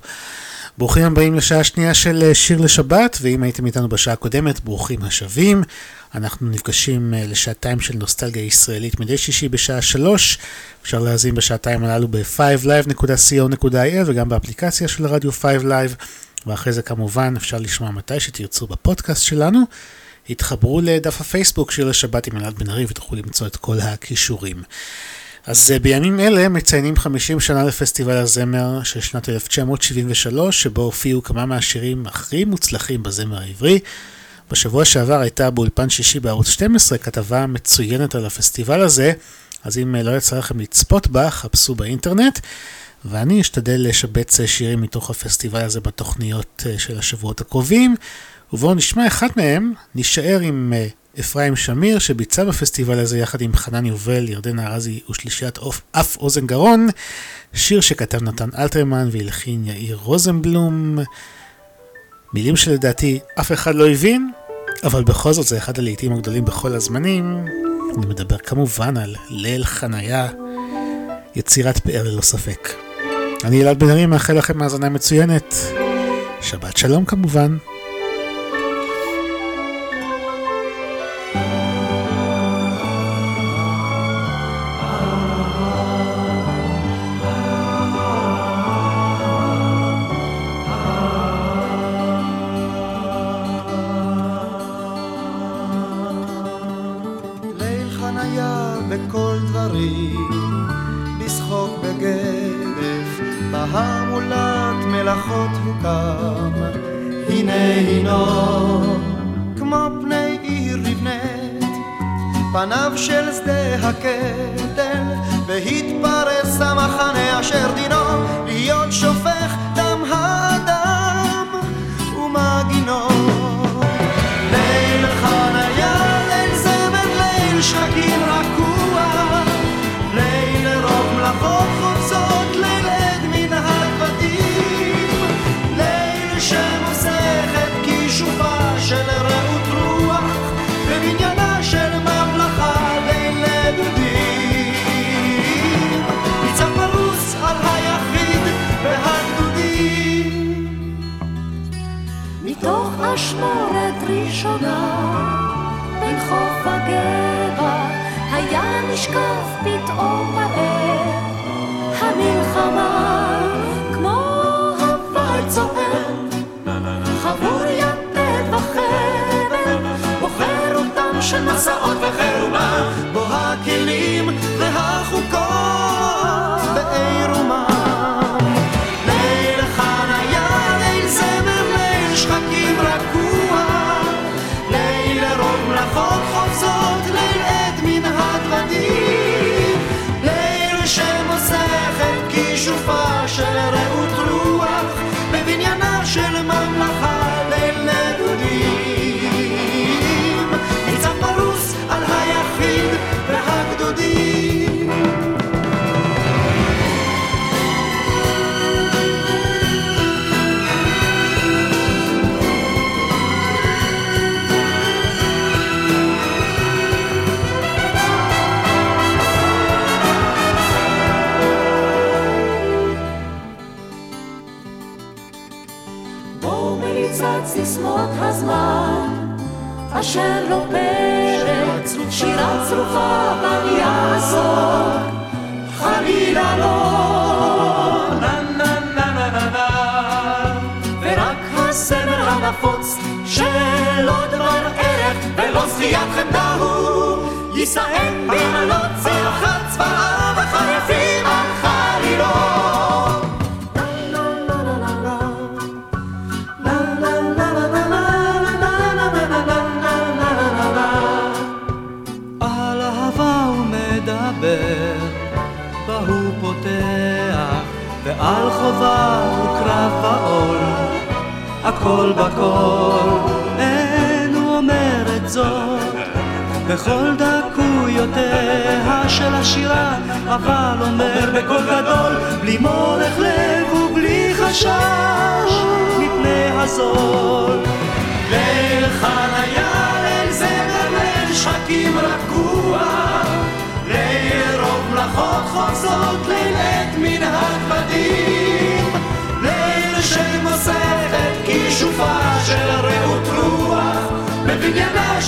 ברוכים הבאים לשעה השנייה של שיר לשבת, ואם הייתם איתנו בשעה הקודמת, ברוכים השבים. אנחנו נפגשים אה, לשעתיים של נוסטלגיה ישראלית מדי שישי בשעה שלוש. אפשר להאזין בשעתיים הללו ב-5live.co.il וגם באפליקציה של רדיו 5live. ואחרי זה כמובן אפשר לשמוע מתי שתרצו בפודקאסט שלנו. התחברו לדף הפייסבוק של השבת עם אלעד בן ארי ותוכלו למצוא את כל הכישורים. אז אה, בימים אלה מציינים 50 שנה לפסטיבל הזמר של שנת 1973, שבו הופיעו כמה מהשירים הכי מוצלחים בזמר העברי. בשבוע שעבר הייתה באולפן שישי בערוץ 12 כתבה מצוינת על הפסטיבל הזה, אז אם אה, לא יצא לכם לצפות בה, חפשו באינטרנט. ואני אשתדל לשבץ שירים מתוך הפסטיבל הזה בתוכניות אה, של השבועות הקרובים. ובואו נשמע אחד מהם, נישאר עם אה, אפרים שמיר שביצע בפסטיבל הזה יחד עם חנן יובל, ירדן ארזי ושלישיית אף אוזן גרון, שיר שכתב נתן אלתרמן והלחין יאיר רוזנבלום. מילים שלדעתי אף אחד לא הבין, אבל בכל זאת זה אחד הלעיתים הגדולים בכל הזמנים. אני מדבר כמובן על ליל חניה, יצירת פאר ללא ספק. אני אלעד בן ארי, מאחל לכם האזנה מצוינת. שבת שלום כמובן.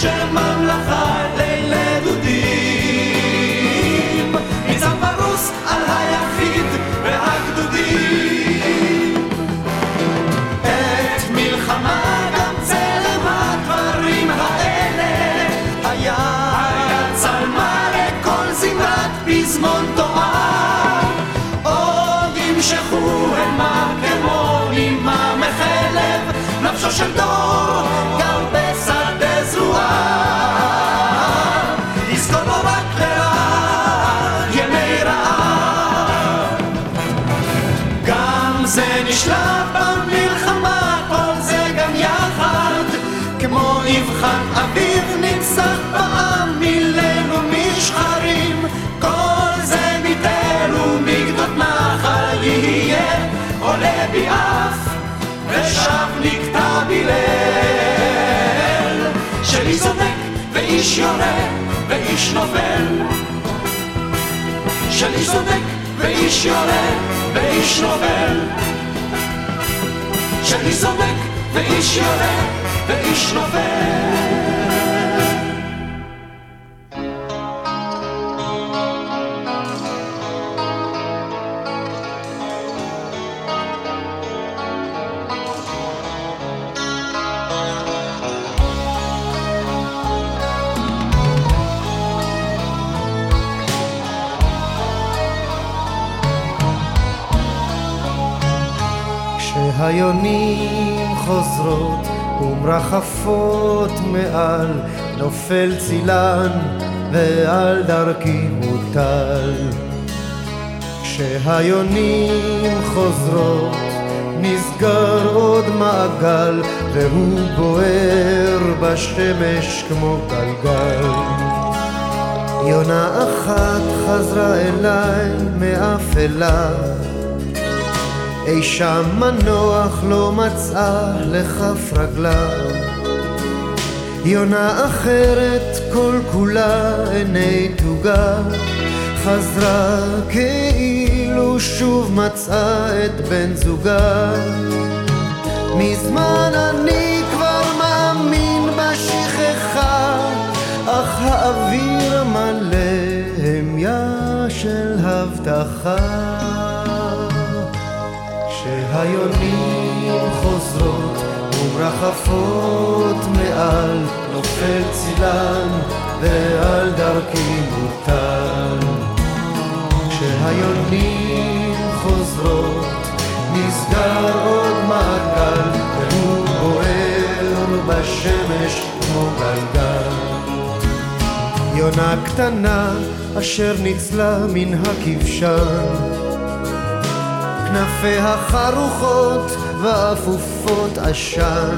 chama ואיש יורה ואיש נופל, שלי זונק ואיש יורה ואיש נופל. שלי זונק ואיש יורה ואיש נופל כשהיונים חוזרות ומרחפות מעל. נופל צילן ועל דרכי מוטל. כשהיונים חוזרות נסגר עוד מעגל והוא בוער בשמש כמו גלגל. יונה אחת חזרה אליי מאפלה אי שם מנוח לא מצאה לכף רגלה יונה אחרת כל כולה עיני תוגה. חזרה כאילו שוב מצאה את בן זוגה. מזמן אני כבר מאמין בשכחה אך האוויר מלא המיה של הבטחה כשהיונים חוזרות ומרחפות מעל נופל צילן ועל דרכי מוטל כשהיונים חוזרות נסגר עוד מעגל והוא בוער בשמש כמו גלגל. יונה קטנה אשר ניצלה מן הכבשן כנפיה חרוכות ואפופות עשן.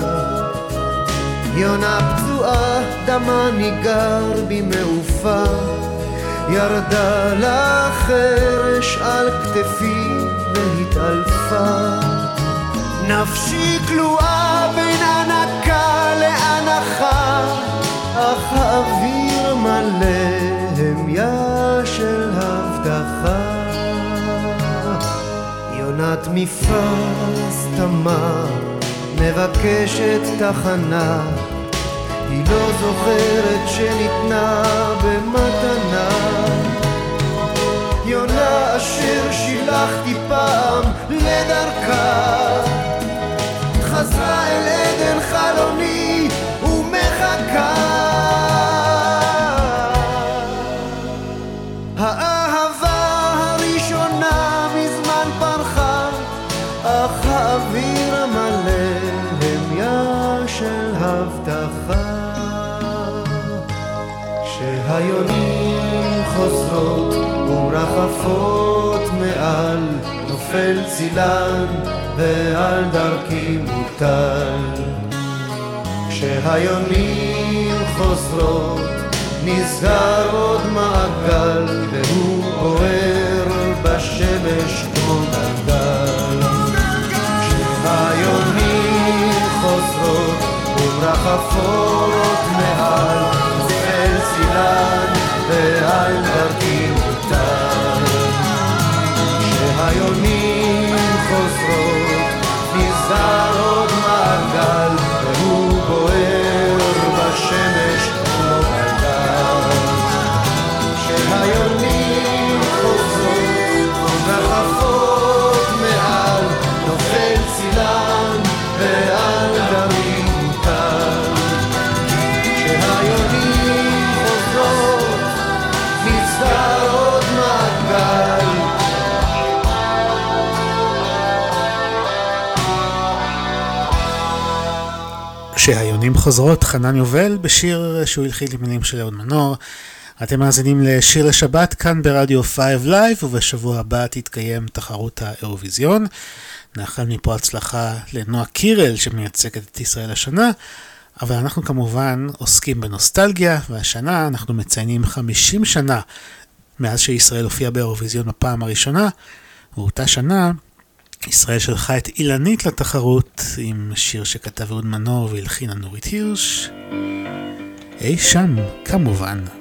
יונה פצועה דמה ניגר בי מעופה. ירדה לחרש על כתפי והתעלפה. נפשי כלואה בין הנקה לאנחה אך האוויר יונת מפרש תמה מבקשת תחנה. היא לא זוכרת שניתנה במתנה. יונה אשר שילחתי פעם לדרכה. חזרה אל עדן חלוני רחבות ומרחפות מעל, נופל צילן ועל דרכי מוטל. כשהיונים חוזרות, נסגר עוד מעגל, והוא עורר בשמש כמו נגל. כשהיונים חוזרות ומרחפות מעל, נופל צילן ועל דרכי כשהיונים חוזרות, חנן יובל בשיר שהוא הלחין עם מילים של אהוד מנור. אתם מאזינים לשיר לשבת כאן ברדיו 5 Live, ובשבוע הבא תתקיים תחרות האירוויזיון. נאחל מפה הצלחה לנועה קירל שמייצגת את ישראל השנה, אבל אנחנו כמובן עוסקים בנוסטלגיה, והשנה אנחנו מציינים 50 שנה מאז שישראל הופיעה באירוויזיון בפעם הראשונה, ואותה שנה ישראל שלחה את אילנית לתחרות עם שיר שכתב אהוד מנור והלחינה נורית הירש. אי שם, כמובן.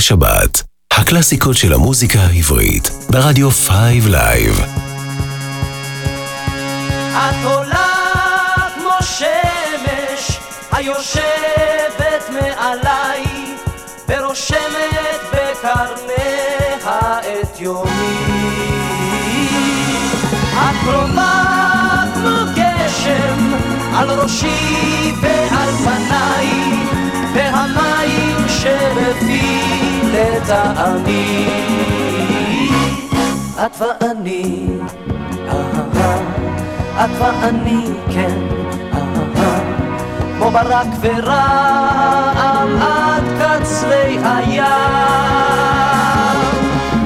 לשבת, הקלאסיקות של המוזיקה העברית, ברדיו 5 Live. את עולה כמו שמש היושבת מעליי ורושמת בקרניה את יומי. את קרובה כמו גשם על ראשי ועל פניי והמים שבפי לטעמי. את ואני, אהה, את ואני, כן, כמו ברק ורעם עד קצרי הים.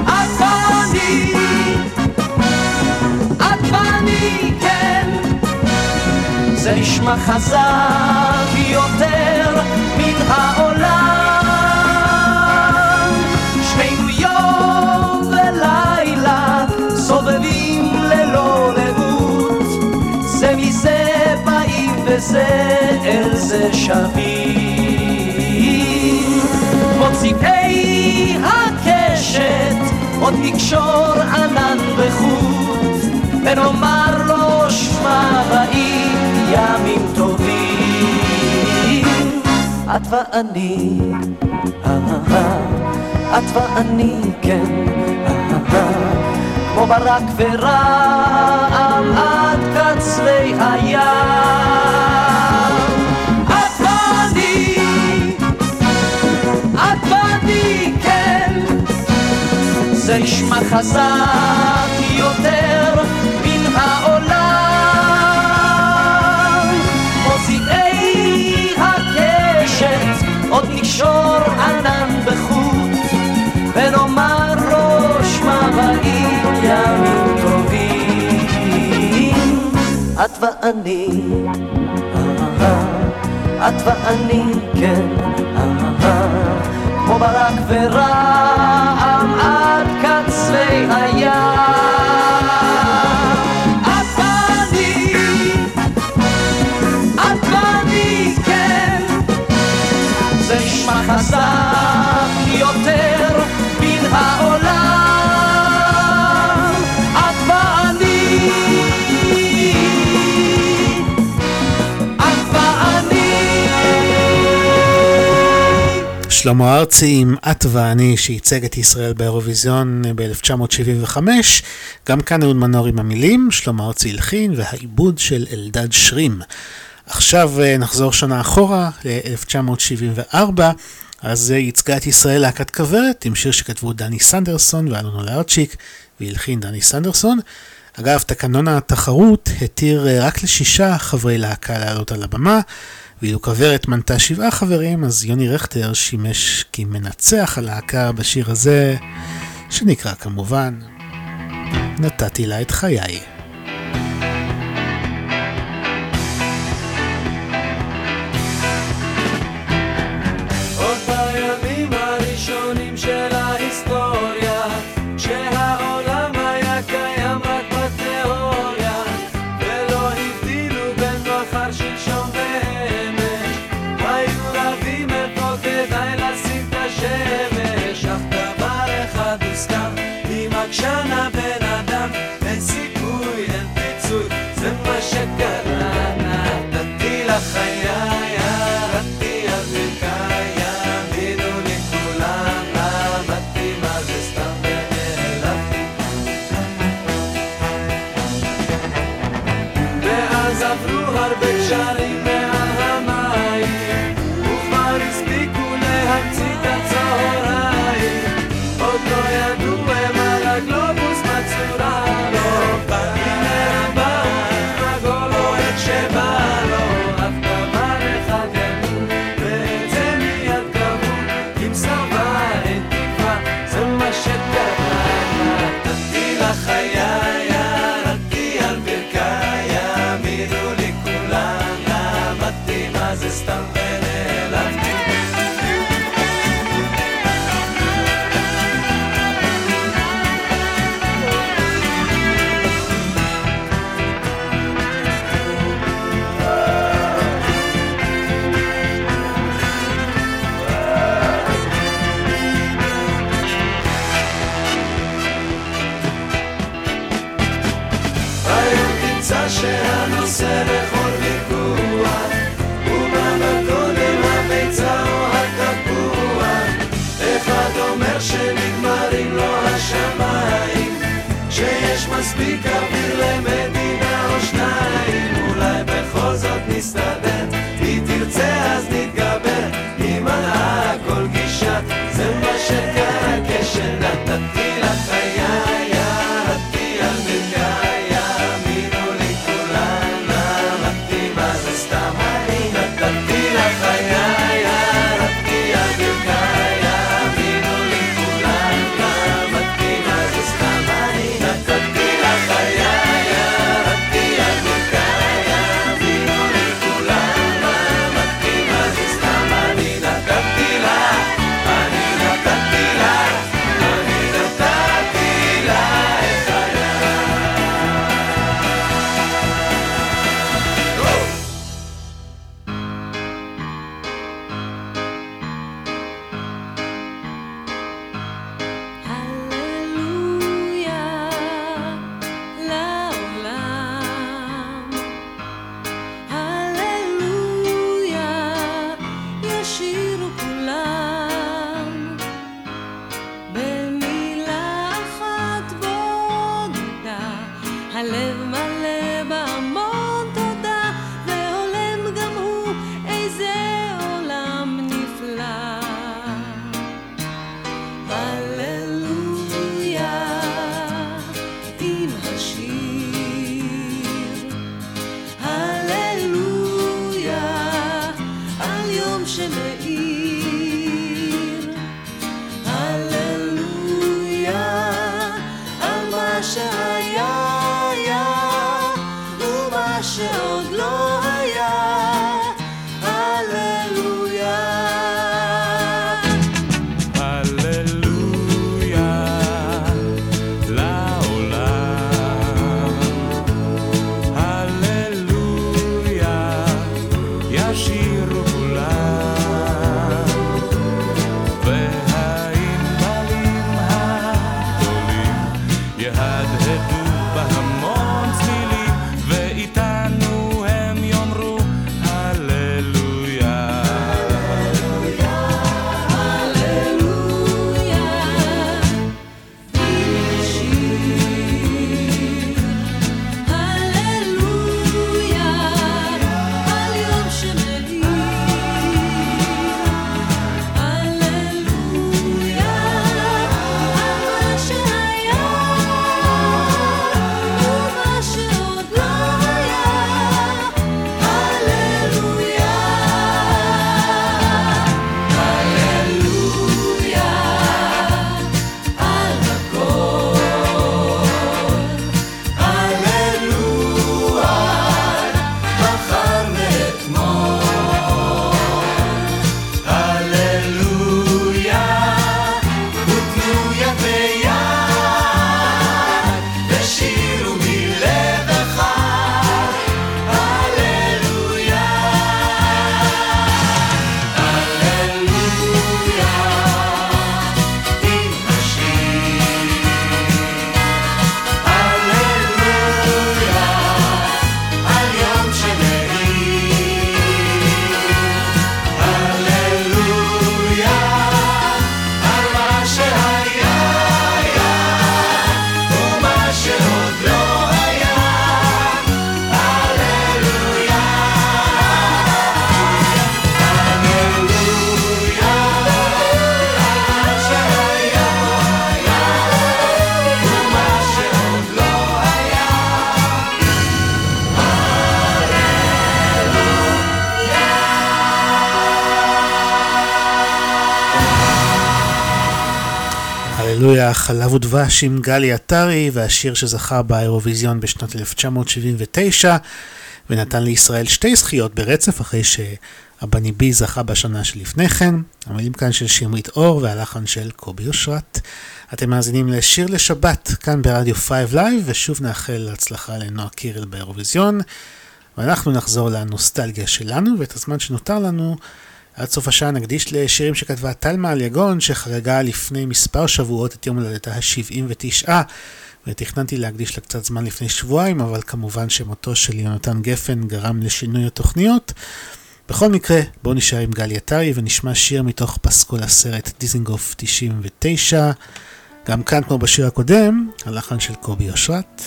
את ואני, את ואני, כן, זה נשמע חזק יותר מן העולם. זה אל זה שווים. מוציאי הקשת עוד נקשור ענן בחוט ונאמר לו שמע באים ימים טובים. את ואני, אה, אה, את ואני, כן, אה, כמו ברק ורעם עד קצרי הים. את ואני, את ואני, כן, זה נשמע חזק יותר מן העולם. מוציאי הקשת עוד נקשור ענן את ואני, אה, את ואני, כן, שלמה ארצי עם את ואני שייצג את ישראל באירוויזיון ב-1975, גם כאן אהוד מנור עם המילים, שלמה ארצי הלחין והעיבוד של אלדד שרים. עכשיו אה, נחזור שנה אחורה, ל-1974, אז אה, ייצגה את ישראל להקת כוורת עם שיר שכתבו דני סנדרסון ואלונו לארצ'יק והלחין דני סנדרסון. אגב, תקנון התחרות התיר אה, רק לשישה חברי להקה לעלות על הבמה, ואילו כוורת מנתה שבעה חברים, אז יוני רכטר שימש כמנצח הלהקה בשיר הזה, שנקרא כמובן נתתי לה את חיי. ודבש עם גלי עטרי, והשיר שזכה באירוויזיון בשנת 1979, ונתן לישראל שתי זכיות ברצף, אחרי שאבניבי זכה בשנה שלפני כן. המילים כאן של שמרית אור והלחן של קובי אושרת. אתם מאזינים לשיר לשבת, כאן ברדיו 5 Live, ושוב נאחל הצלחה לנועה קירל באירוויזיון. ואנחנו נחזור לנוסטלגיה שלנו, ואת הזמן שנותר לנו עד סוף השעה נקדיש לשירים שכתבה תלמה אליגון, שחגגה לפני מספר שבועות את יום הולדתה ה-79, ותכננתי להקדיש לה קצת זמן לפני שבועיים, אבל כמובן שמותו של יונתן גפן גרם לשינוי התוכניות. בכל מקרה, בואו נשאר עם גלי עטרי ונשמע שיר מתוך פסקול הסרט דיזינגוף 99. גם כאן, כמו בשיר הקודם, הלחן של קובי אושרת,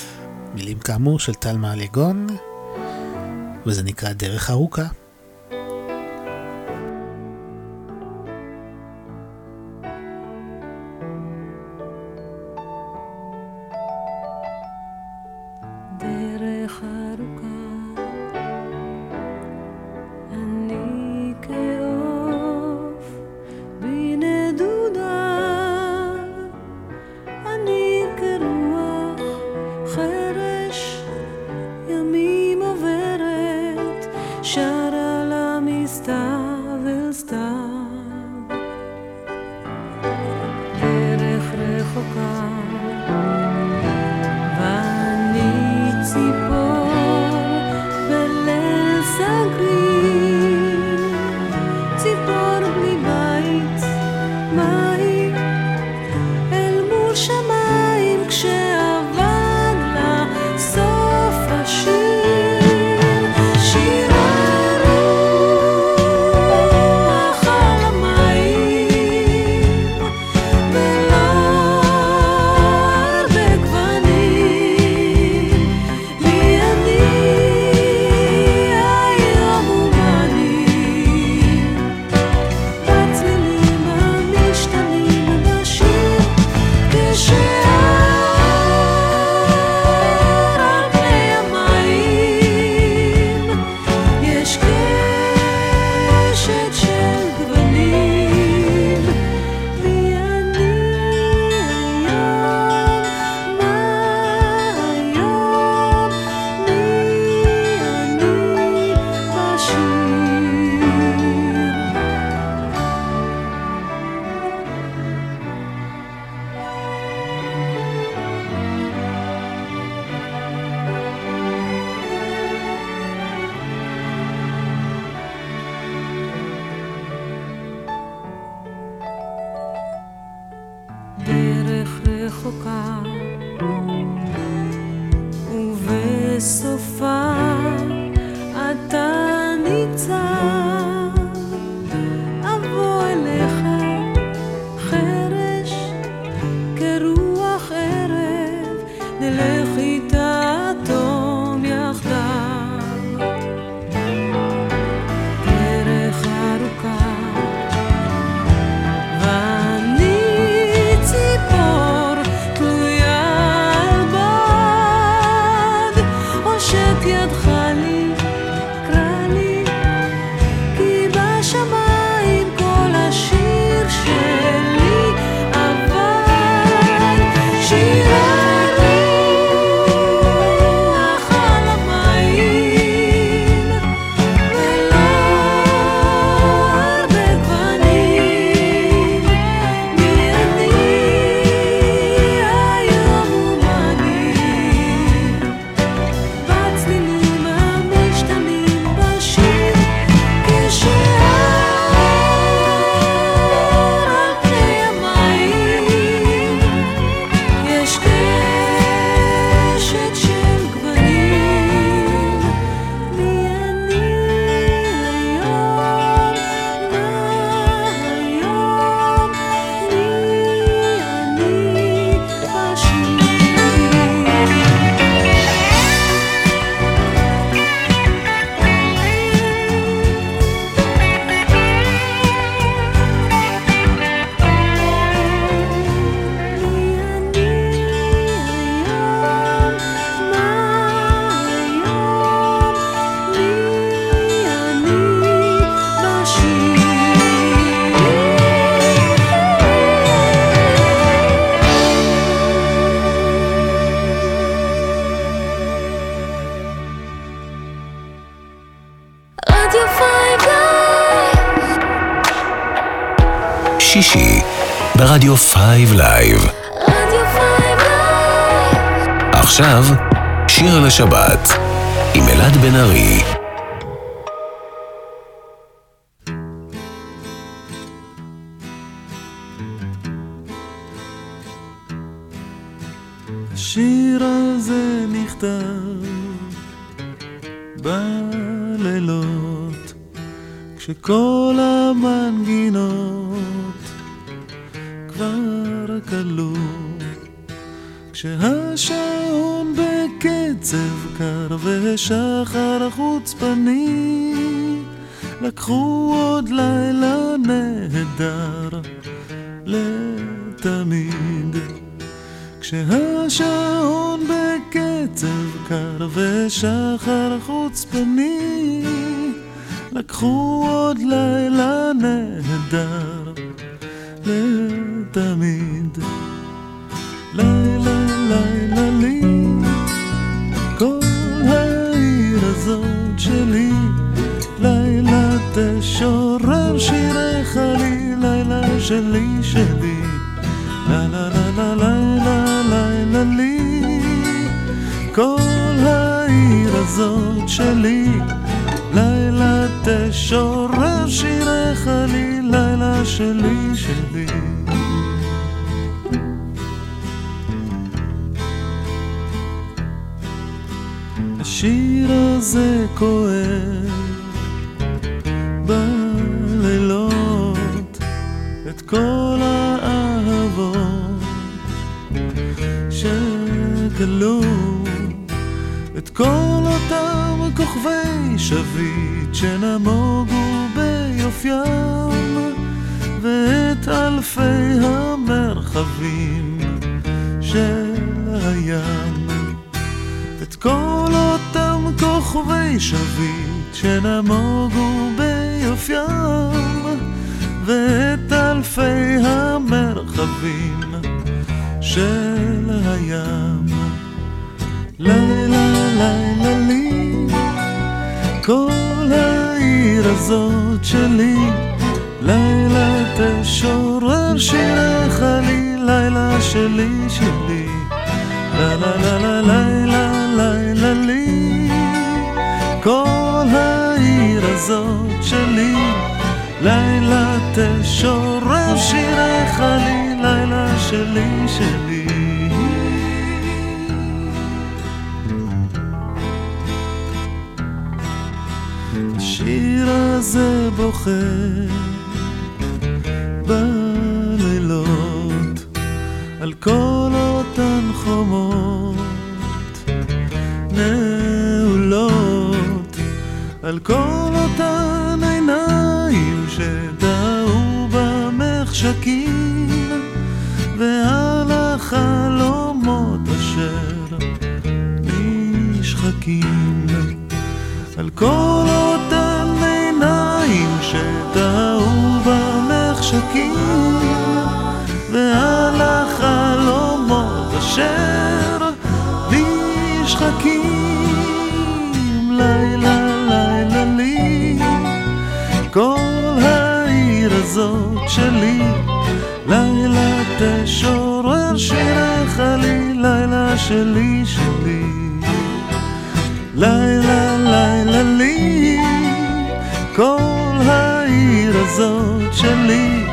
מילים כאמור של טלמה אליגון, וזה נקרא דרך ארוכה. בן ארי. לילה לילה לי. כל העיר הזאת שלי לילה תשורר שירך לי לילה שלי שלי. לה לה לה לה לילה לילה לי. כל העיר הזאת שלי לילה תשורר שירך לי לילה שלי שלי הזה בוכה בלילות על כל אותן חומות נעולות על כל אותן עיניים שדהו במחשכים ועל החלומות אשר נשחקים. על כל אותן אשר נשחקים לילה לילה לי. כל העיר הזאת שלי לילה תשורר שירך לי לילה שלי שלי. לילה לילה לי. כל העיר הזאת שלי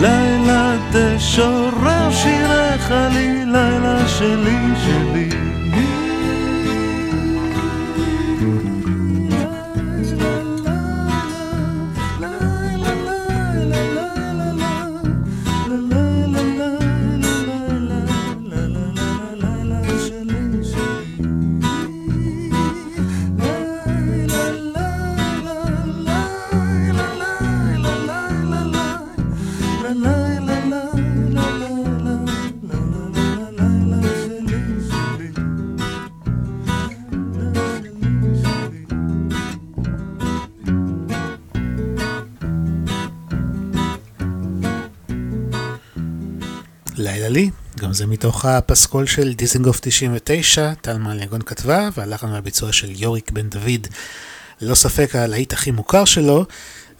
לילה תשורר שירך לי לילה שלי שלי לילה לי, גם זה מתוך הפסקול של דיזינגוף 99, טלמן יגון כתבה, והלחן והביצוע של יוריק בן דוד, ללא ספק הלהיט הכי מוכר שלו,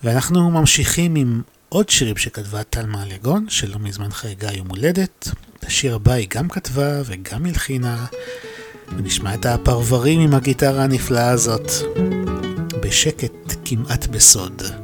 ואנחנו ממשיכים עם עוד שירים שכתבה תלמה אלגון, שלא מזמן חגגה יום הולדת. את השיר הבא היא גם כתבה וגם הלחינה. ונשמע את הפרברים עם הגיטרה הנפלאה הזאת, בשקט כמעט בסוד.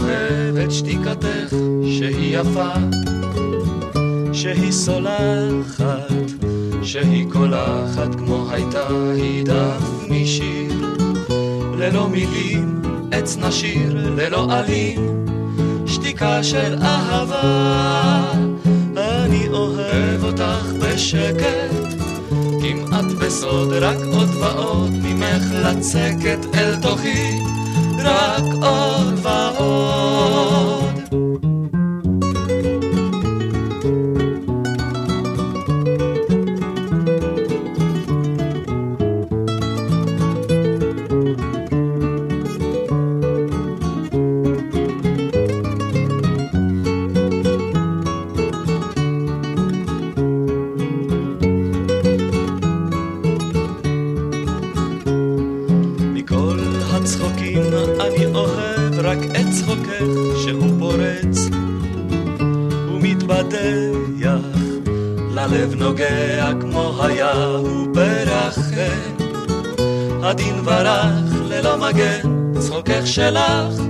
אוהב את שתיקתך שהיא יפה, שהיא סולחת, שהיא קולחת כמו הייתה היא דף משיר. ללא מילים עץ נשיר, ללא עלים, שתיקה של אהבה. אני אוהב אותך בשקט, כמעט בסוד, רק עוד ועוד ממך לצקת אל תוכי, רק עוד ועוד. שלך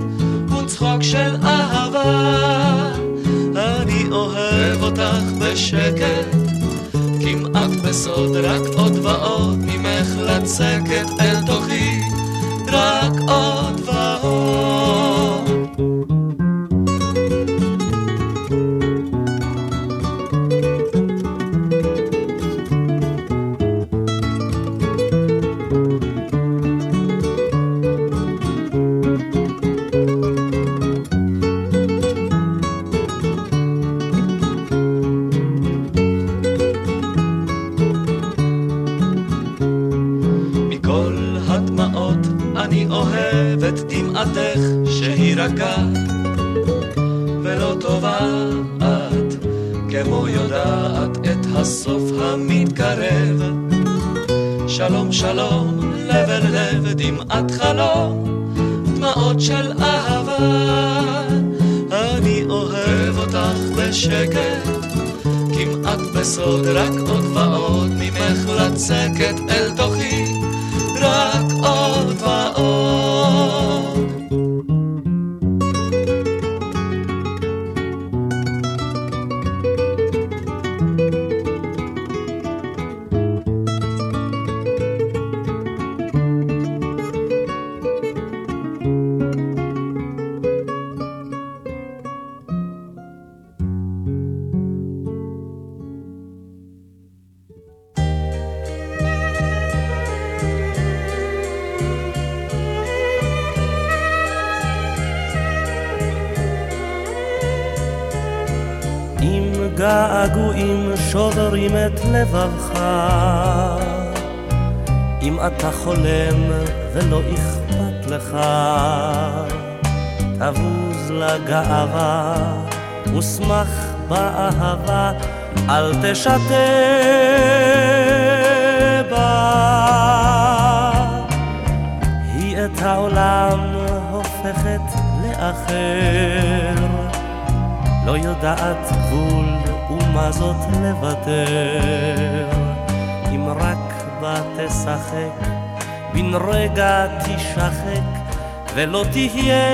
ולא תהיה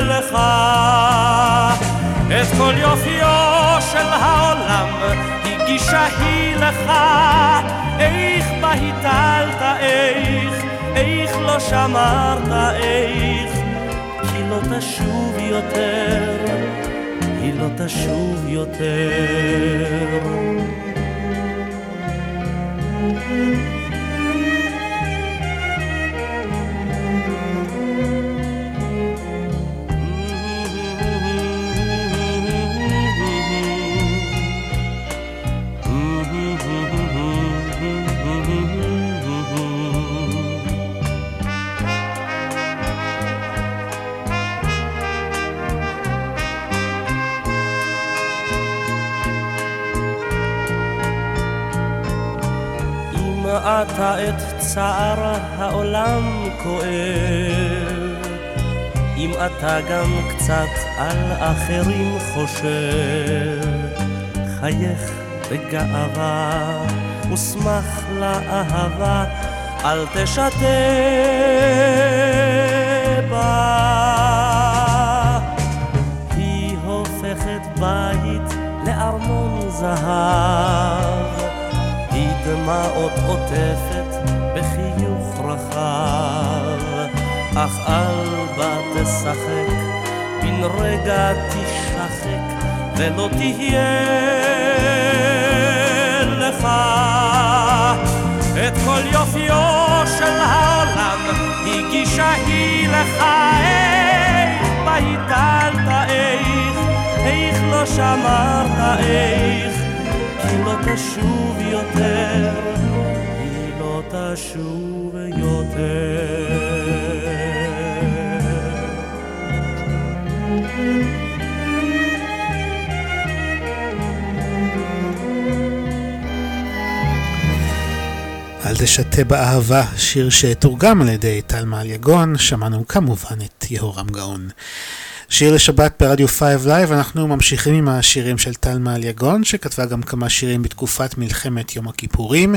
לך את כל יופיו של העולם הגישה היא לך איך בה הטלת איך איך לא שמרת איך כי לא תשוב יותר, היא לא תשוב יותר. את צער העולם כואב, אם אתה גם קצת על אחרים חושב, חייך בגאווה ושמח לאהבה, אל תשתה בה. היא הופכת בית לארמון זהב, היא דמעות עוטפת רחב, אך אל בה תשחק, בן רגע תשחק, ולא תהיה לך את כל יופיו של העולם, הגישה היא לך איך בהיטלת איך, איך לא שמרת איך, כי לא תשוב יותר, לא תשוב. אל תשתה באהבה, שיר שתורגם על ידי טל מעל יגון, שמענו כמובן את יהורם גאון. שיר לשבת ברדיו 5 Live, אנחנו ממשיכים עם השירים של תלמה אליגון, שכתבה גם כמה שירים בתקופת מלחמת יום הכיפורים,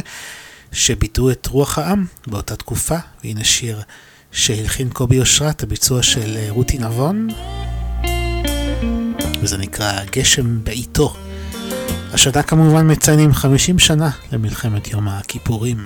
שביטאו את רוח העם באותה תקופה, והנה שיר שהלחין קובי אושרת, הביצוע של רותי נבון, וזה נקרא גשם בעיתו. השנה כמובן מציינים 50 שנה למלחמת יום הכיפורים.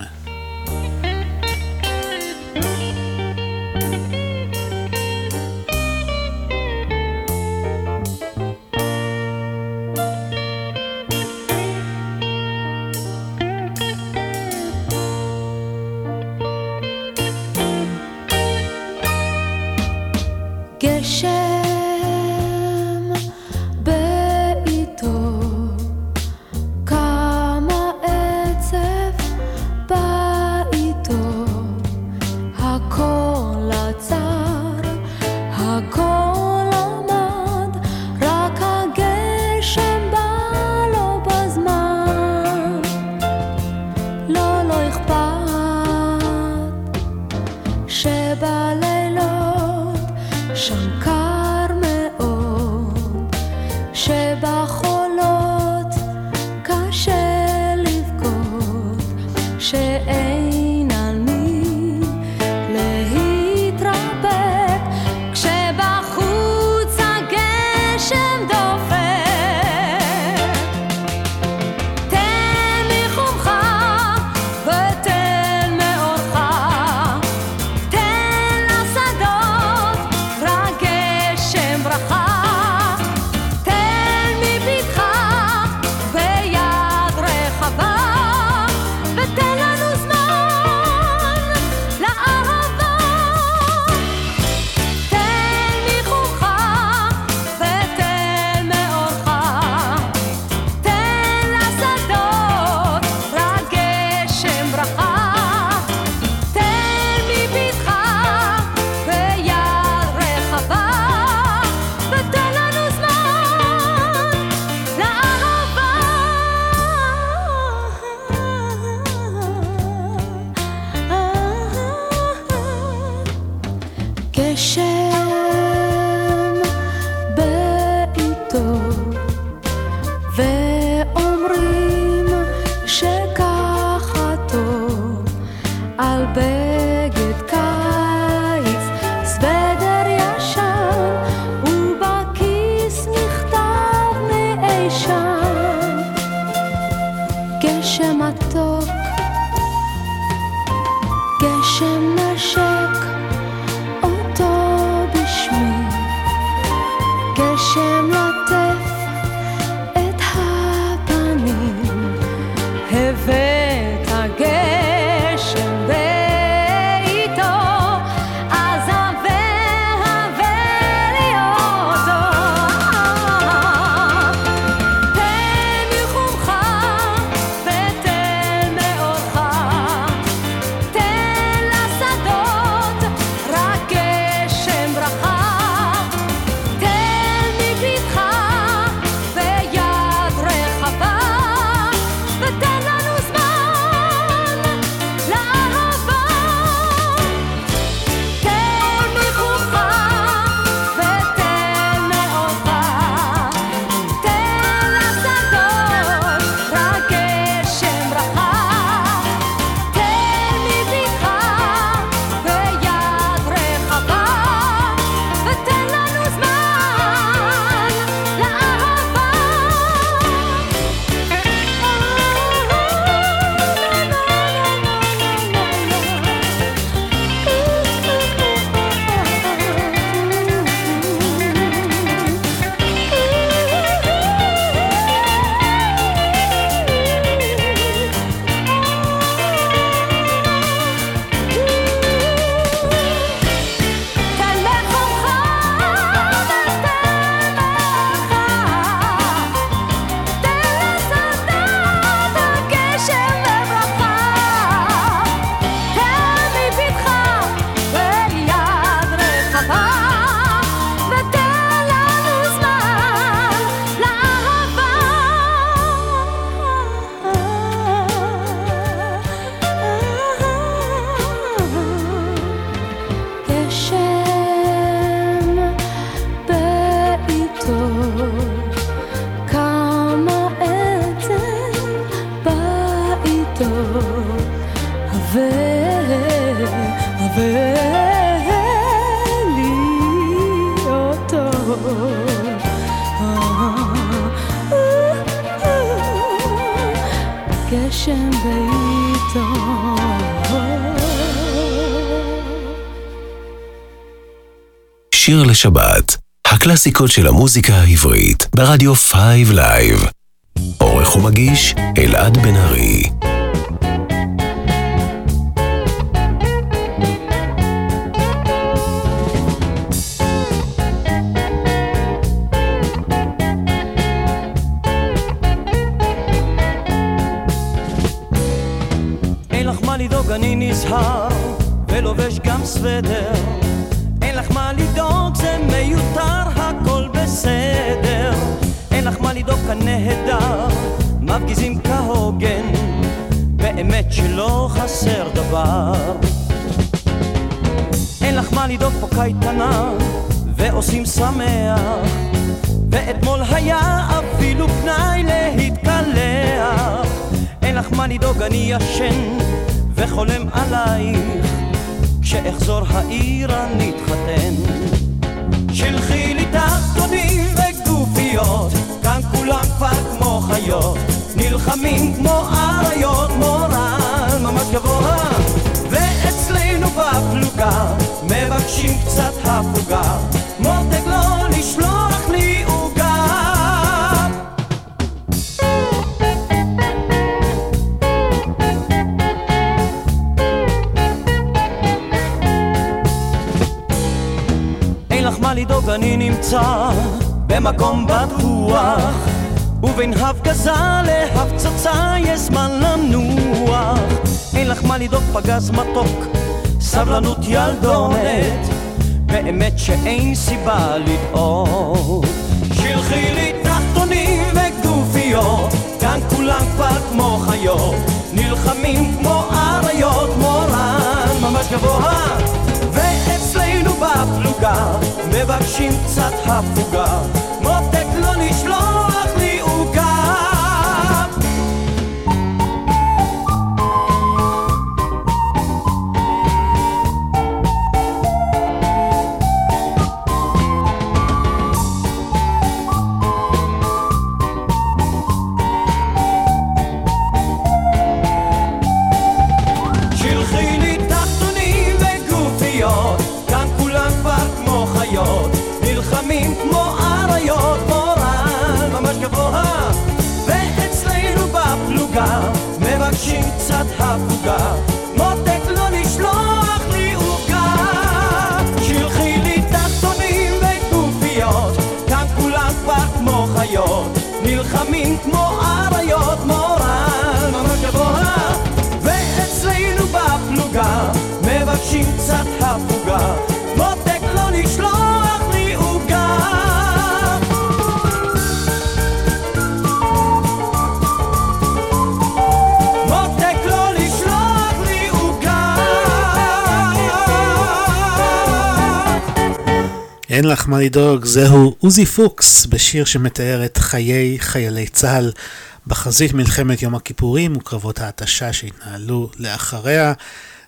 לשבת, הקלאסיקות של המוזיקה העברית, ברדיו 5 Live. עורך ומגיש, אלעד בן ארי. אין לך מה לדאוג, אני נזהר, ולובש גם סוודר. שלא חסר דבר. אין לך מה לדאוג, פה קייטנה, ועושים שמח, ואתמול היה אפילו פנאי להתקלח. אין לך מה לדאוג, אני ישן וחולם עלייך, כשאחזור העיר אני אתחתן. שלחי לי תחתונים וגופיות, כאן כולם כבר כמו חיות, נלחמים כמו אריות, ממש גבוה, ואצלנו בפלוגה, מבקשים קצת הפוגה, מותק לא לשלוח לי עוגה. אין לך מה לדאוג, אני נמצא במקום בטוח. ובין הפגזה להפצצה יש זמן לנוח אין לך מה לדאוג, פגז מתוק, סבלנות ילדונת. באמת שאין סיבה לדאוג. שלחי לי תחתונים וגופיות כאן כולם כבר כמו חיות. נלחמים כמו אריות, מורן ממש גבוה. ואצלנו בפלוגה מבקשים קצת הפוגה. מותק לא לשלוח אין לך מה לדאוג, זהו עוזי פוקס בשיר שמתאר את חיי חיילי צה"ל בחזית מלחמת יום הכיפורים וקרבות ההתשה שהתנהלו לאחריה.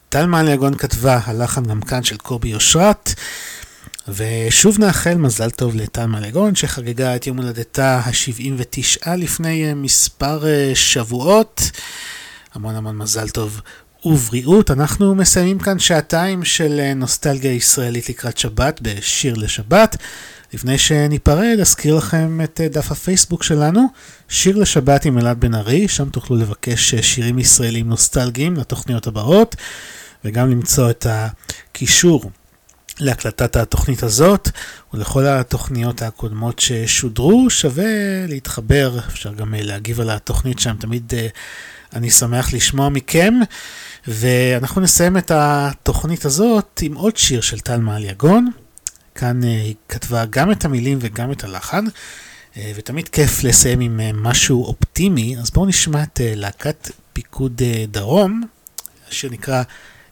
טל מעליגון כתבה, הלחן גם כאן של קובי אושרת. ושוב נאחל מזל טוב לטל מעליגון שחגגה את יום הולדתה ה-79 לפני אה, מספר אה, שבועות. המון המון מזל טוב ובריאות. אנחנו מסיימים כאן שעתיים של אה, נוסטלגיה ישראלית לקראת שבת בשיר לשבת. לפני שניפרד, אזכיר לכם את אה, דף הפייסבוק שלנו, שיר לשבת עם אלעד בן ארי, שם תוכלו לבקש אה, שירים ישראלים נוסטלגיים לתוכניות הבאות, וגם למצוא את הקישור להקלטת התוכנית הזאת ולכל התוכניות הקודמות ששודרו, שווה להתחבר, אפשר גם להגיב על התוכנית שם, תמיד אני שמח לשמוע מכם. ואנחנו נסיים את התוכנית הזאת עם עוד שיר של טל מעליגון. כאן אה, היא כתבה גם את המילים וגם את הלחן, אה, ותמיד כיף לסיים עם אה, משהו אופטימי, אז בואו נשמע את להקת פיקוד דרום. השיר נקרא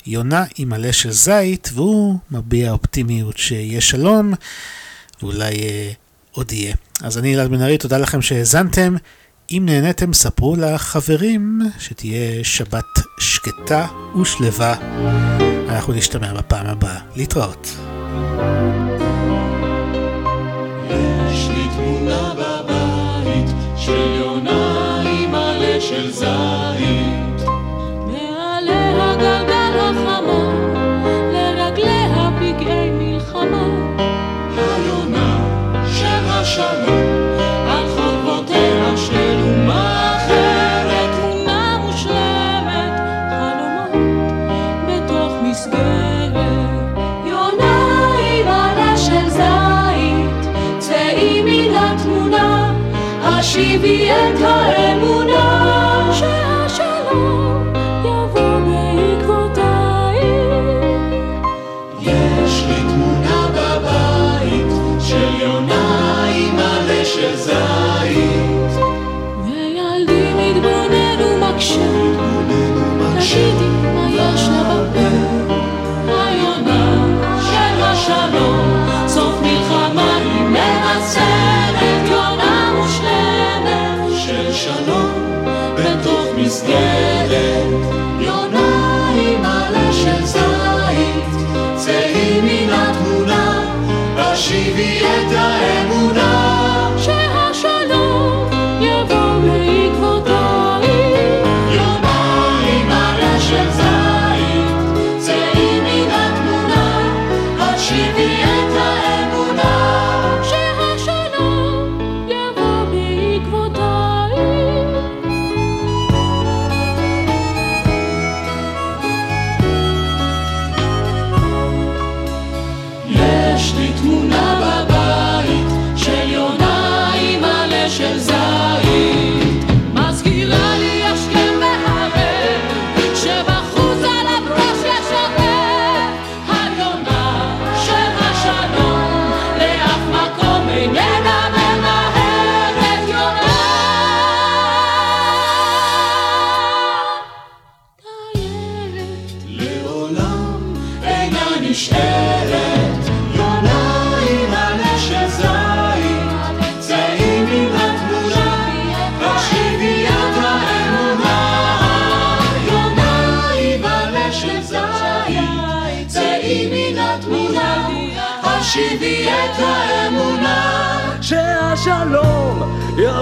יונה עם עלה של זית, והוא מביע אופטימיות שיהיה שלום, ואולי עוד יהיה. אז אני אלעד בן ארי, תודה לכם שהאזנתם. אם נהניתם, ספרו לחברים שתהיה שבת שקטה ושלווה. אנחנו נשתמע בפעם הבאה. להתראות. יש בבית של מלחמה. Shivi and Haremu.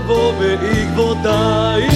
שהשלום יבוא